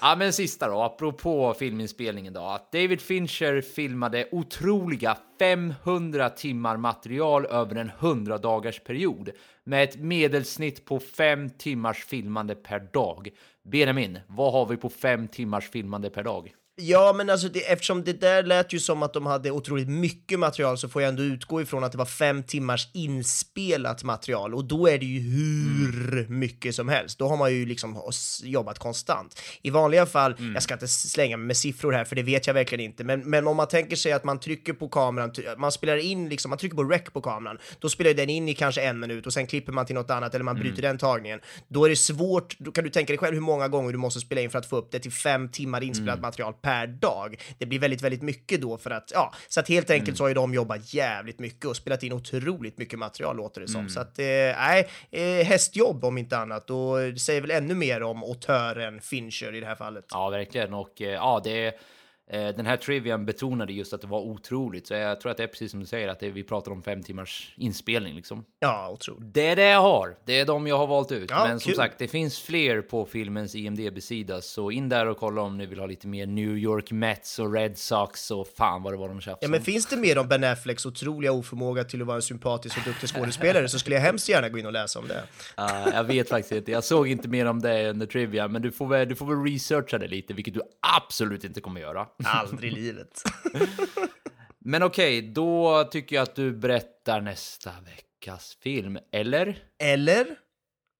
ja, men sista då, apropå filminspelningen då. Att David Fincher filmade otroliga 500 timmar material över en 100 dagars period med ett medelsnitt på 5 timmars filmande per dag. Benjamin, vad har vi på 5 timmars filmande per dag?
Ja, men alltså det, eftersom det där lät ju som att de hade otroligt mycket material så får jag ändå utgå ifrån att det var fem timmars inspelat material och då är det ju hur mycket som helst. Då har man ju liksom jobbat konstant. I vanliga fall, jag ska inte slänga mig med siffror här för det vet jag verkligen inte, men, men om man tänker sig att man trycker på kameran, man spelar in liksom, man trycker på rec på kameran, då spelar den in i kanske en minut och sen klipper man till något annat eller man bryter den tagningen. Då är det svårt, då kan du tänka dig själv hur många gånger du måste spela in för att få upp det till fem timmar inspelat material per dag. Det blir väldigt, väldigt mycket då för att, ja, så att helt enkelt så har ju de jobbat jävligt mycket och spelat in otroligt mycket material låter det som. Så att, eh, nej, eh, hästjobb om inte annat och det säger väl ännu mer om autören Fincher i det här fallet.
Ja, verkligen. Och eh, ja, det den här trivian betonade just att det var otroligt, så jag tror att det är precis som du säger, att det, vi pratar om fem timmars inspelning liksom.
Ja, otroligt.
Det är det jag har. Det är de jag har valt ut.
Ja,
Men som
kul.
sagt, det finns fler på filmens IMDB-sida, så in där och kolla om ni vill ha lite mer New York Mets och Red Sox och fan vad det var de tjafsade
Ja, men finns det mer om Ben Afflecks otroliga oförmåga till att vara en sympatisk och duktig skådespelare så skulle jag hemskt gärna gå in och läsa om det.
Ja, jag vet faktiskt inte. Jag såg inte mer om det under Trivia, men du får väl, du får väl researcha det lite, vilket du absolut inte kommer göra.
Aldrig i livet.
Men okej, då tycker jag att du berättar nästa veckas film. Eller?
Eller?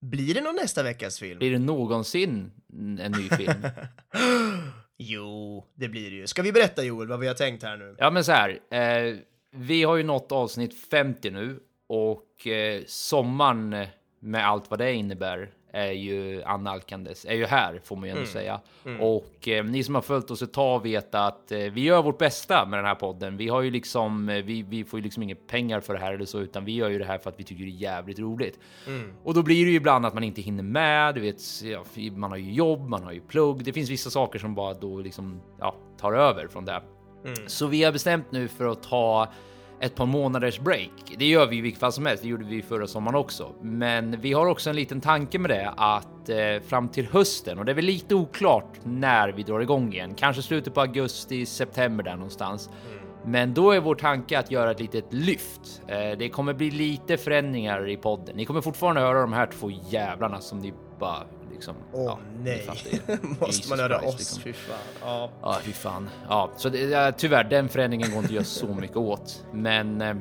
Blir det någon nästa veckas film?
Blir det någonsin en ny film?
Jo, det blir det ju. Ska vi berätta Joel vad vi har tänkt här nu?
Ja, men så här. Eh, vi har ju nått avsnitt 50 nu och eh, sommaren med allt vad det innebär är ju annalkandes, är ju här får man ju ändå säga. Och eh, ni som har följt oss ett tag vet att eh, vi gör vårt bästa med den här podden. Vi har ju liksom, eh, vi, vi får ju liksom inga pengar för det här eller så, utan vi gör ju det här för att vi tycker det är jävligt roligt. Och då blir det ju ibland att man inte hinner med. Du vet, man har ju jobb, man har ju plugg. Det finns vissa saker som bara då liksom ja, tar över från det. Så vi har bestämt nu för att ta ett par månaders break. Det gör vi i vilket fall som helst. Det gjorde vi förra sommaren också. Men vi har också en liten tanke med det att eh, fram till hösten och det är väl lite oklart när vi drar igång igen. Kanske slutet på augusti, september där någonstans. Men då är vår tanke att göra ett litet lyft. Eh, det kommer bli lite förändringar i podden. Ni kommer fortfarande höra de här två jävlarna som ni bara liksom.
Åh
ja, ni
nej, måste
Jesus
man höra
Christ,
oss?
liksom.
Fy fan. Ja.
Ja, fy fan. Ja, så det, ja, tyvärr, den förändringen går inte att göra så mycket åt. Men eh,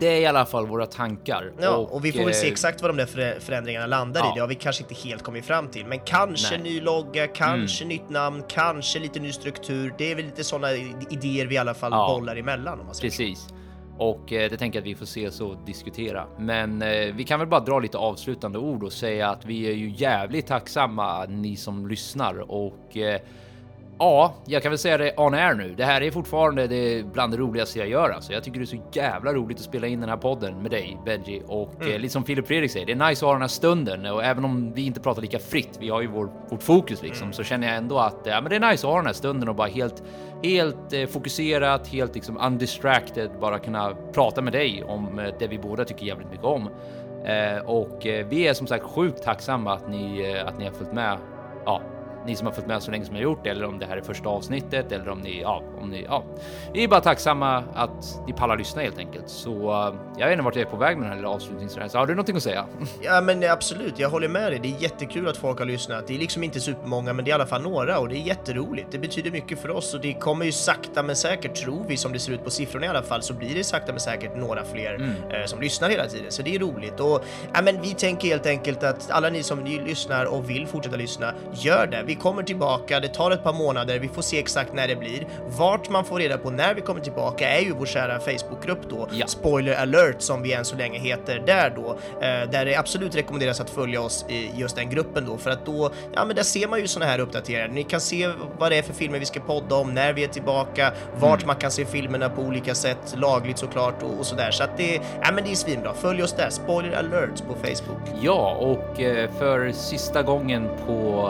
det är i alla fall våra tankar.
Ja, och, vi får väl se
eh,
exakt vad de där förä- förändringarna landar
ja.
i. Det har vi kanske inte helt kommit fram till, men kanske
Nej. Mm.
ny logga, kanske nytt namn, kanske lite ny struktur. Det är väl lite sådana idéer vi i alla fall
Ja.
bollar emellan om man säger så.
Och eh, det tänker jag att vi får ses och diskutera. Men eh, vi kan väl bara dra lite avslutande ord och säga att vi är ju jävligt tacksamma ni som lyssnar och eh, Ja, jag kan väl säga det on air nu. Det här är fortfarande det bland det roligaste jag gör. Alltså. Jag tycker det är så jävla roligt att spela in den här podden med dig, Benji. Och eh, lite som Filip Fredrik säger, det är nice att ha den här stunden. Och även om vi inte pratar lika fritt, vi har ju vår, vårt fokus liksom, så känner jag ändå att ja, men det är nice att ha den här stunden och bara helt, helt eh, fokuserat, helt liksom undistracted, bara kunna prata med dig om eh, det vi båda tycker jävligt mycket om. Eh, och eh, vi är som sagt sjukt tacksamma att ni, eh, att ni har följt med. Ja, ni som har följt med så länge som jag gjort det, eller om det här är första avsnittet, eller om ni, ja, om ni, ja. Vi är bara tacksamma att ni pallar lyssna helt enkelt. Så uh, jag vet inte vart jag är på väg med den här lilla avslutningsresan. Har du någonting att säga?
Ja men absolut, jag håller med dig. Det är jättekul att folk har lyssnat. Det är liksom inte supermånga, men det är i alla fall några och det är jätteroligt. Det betyder mycket för oss och det kommer ju sakta men säkert, tror vi, som det ser ut på siffrorna i alla fall, så blir det sakta men säkert några fler mm. eh, som lyssnar hela tiden. Så det är roligt och ja, men vi tänker helt enkelt att alla ni som ni lyssnar och vill fortsätta lyssna, gör det. Vi kommer tillbaka. Det tar ett par månader. Vi får se exakt när det blir. Vart man får reda på när vi kommer tillbaka är ju vår kära Facebookgrupp då. Ja. Spoiler alert som vi än så länge heter där då, eh, där det absolut rekommenderas att följa oss i just den gruppen då för att då, ja, men där ser man ju såna här uppdateringar. Ni kan se vad det är för filmer vi ska podda om, när vi är tillbaka, vart mm. man kan se filmerna på olika sätt, lagligt såklart och, och sådär. Så att det, ja, men det är svinbra. Följ oss där. Spoiler alert på Facebook.
Ja, och eh, för sista gången på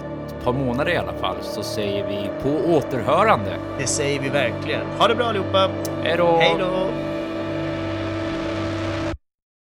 ja, ett par månader i alla fall så säger vi på återhörande.
Det säger vi verkligen. Ha det bra allihopa.
Hej då.
Hej då.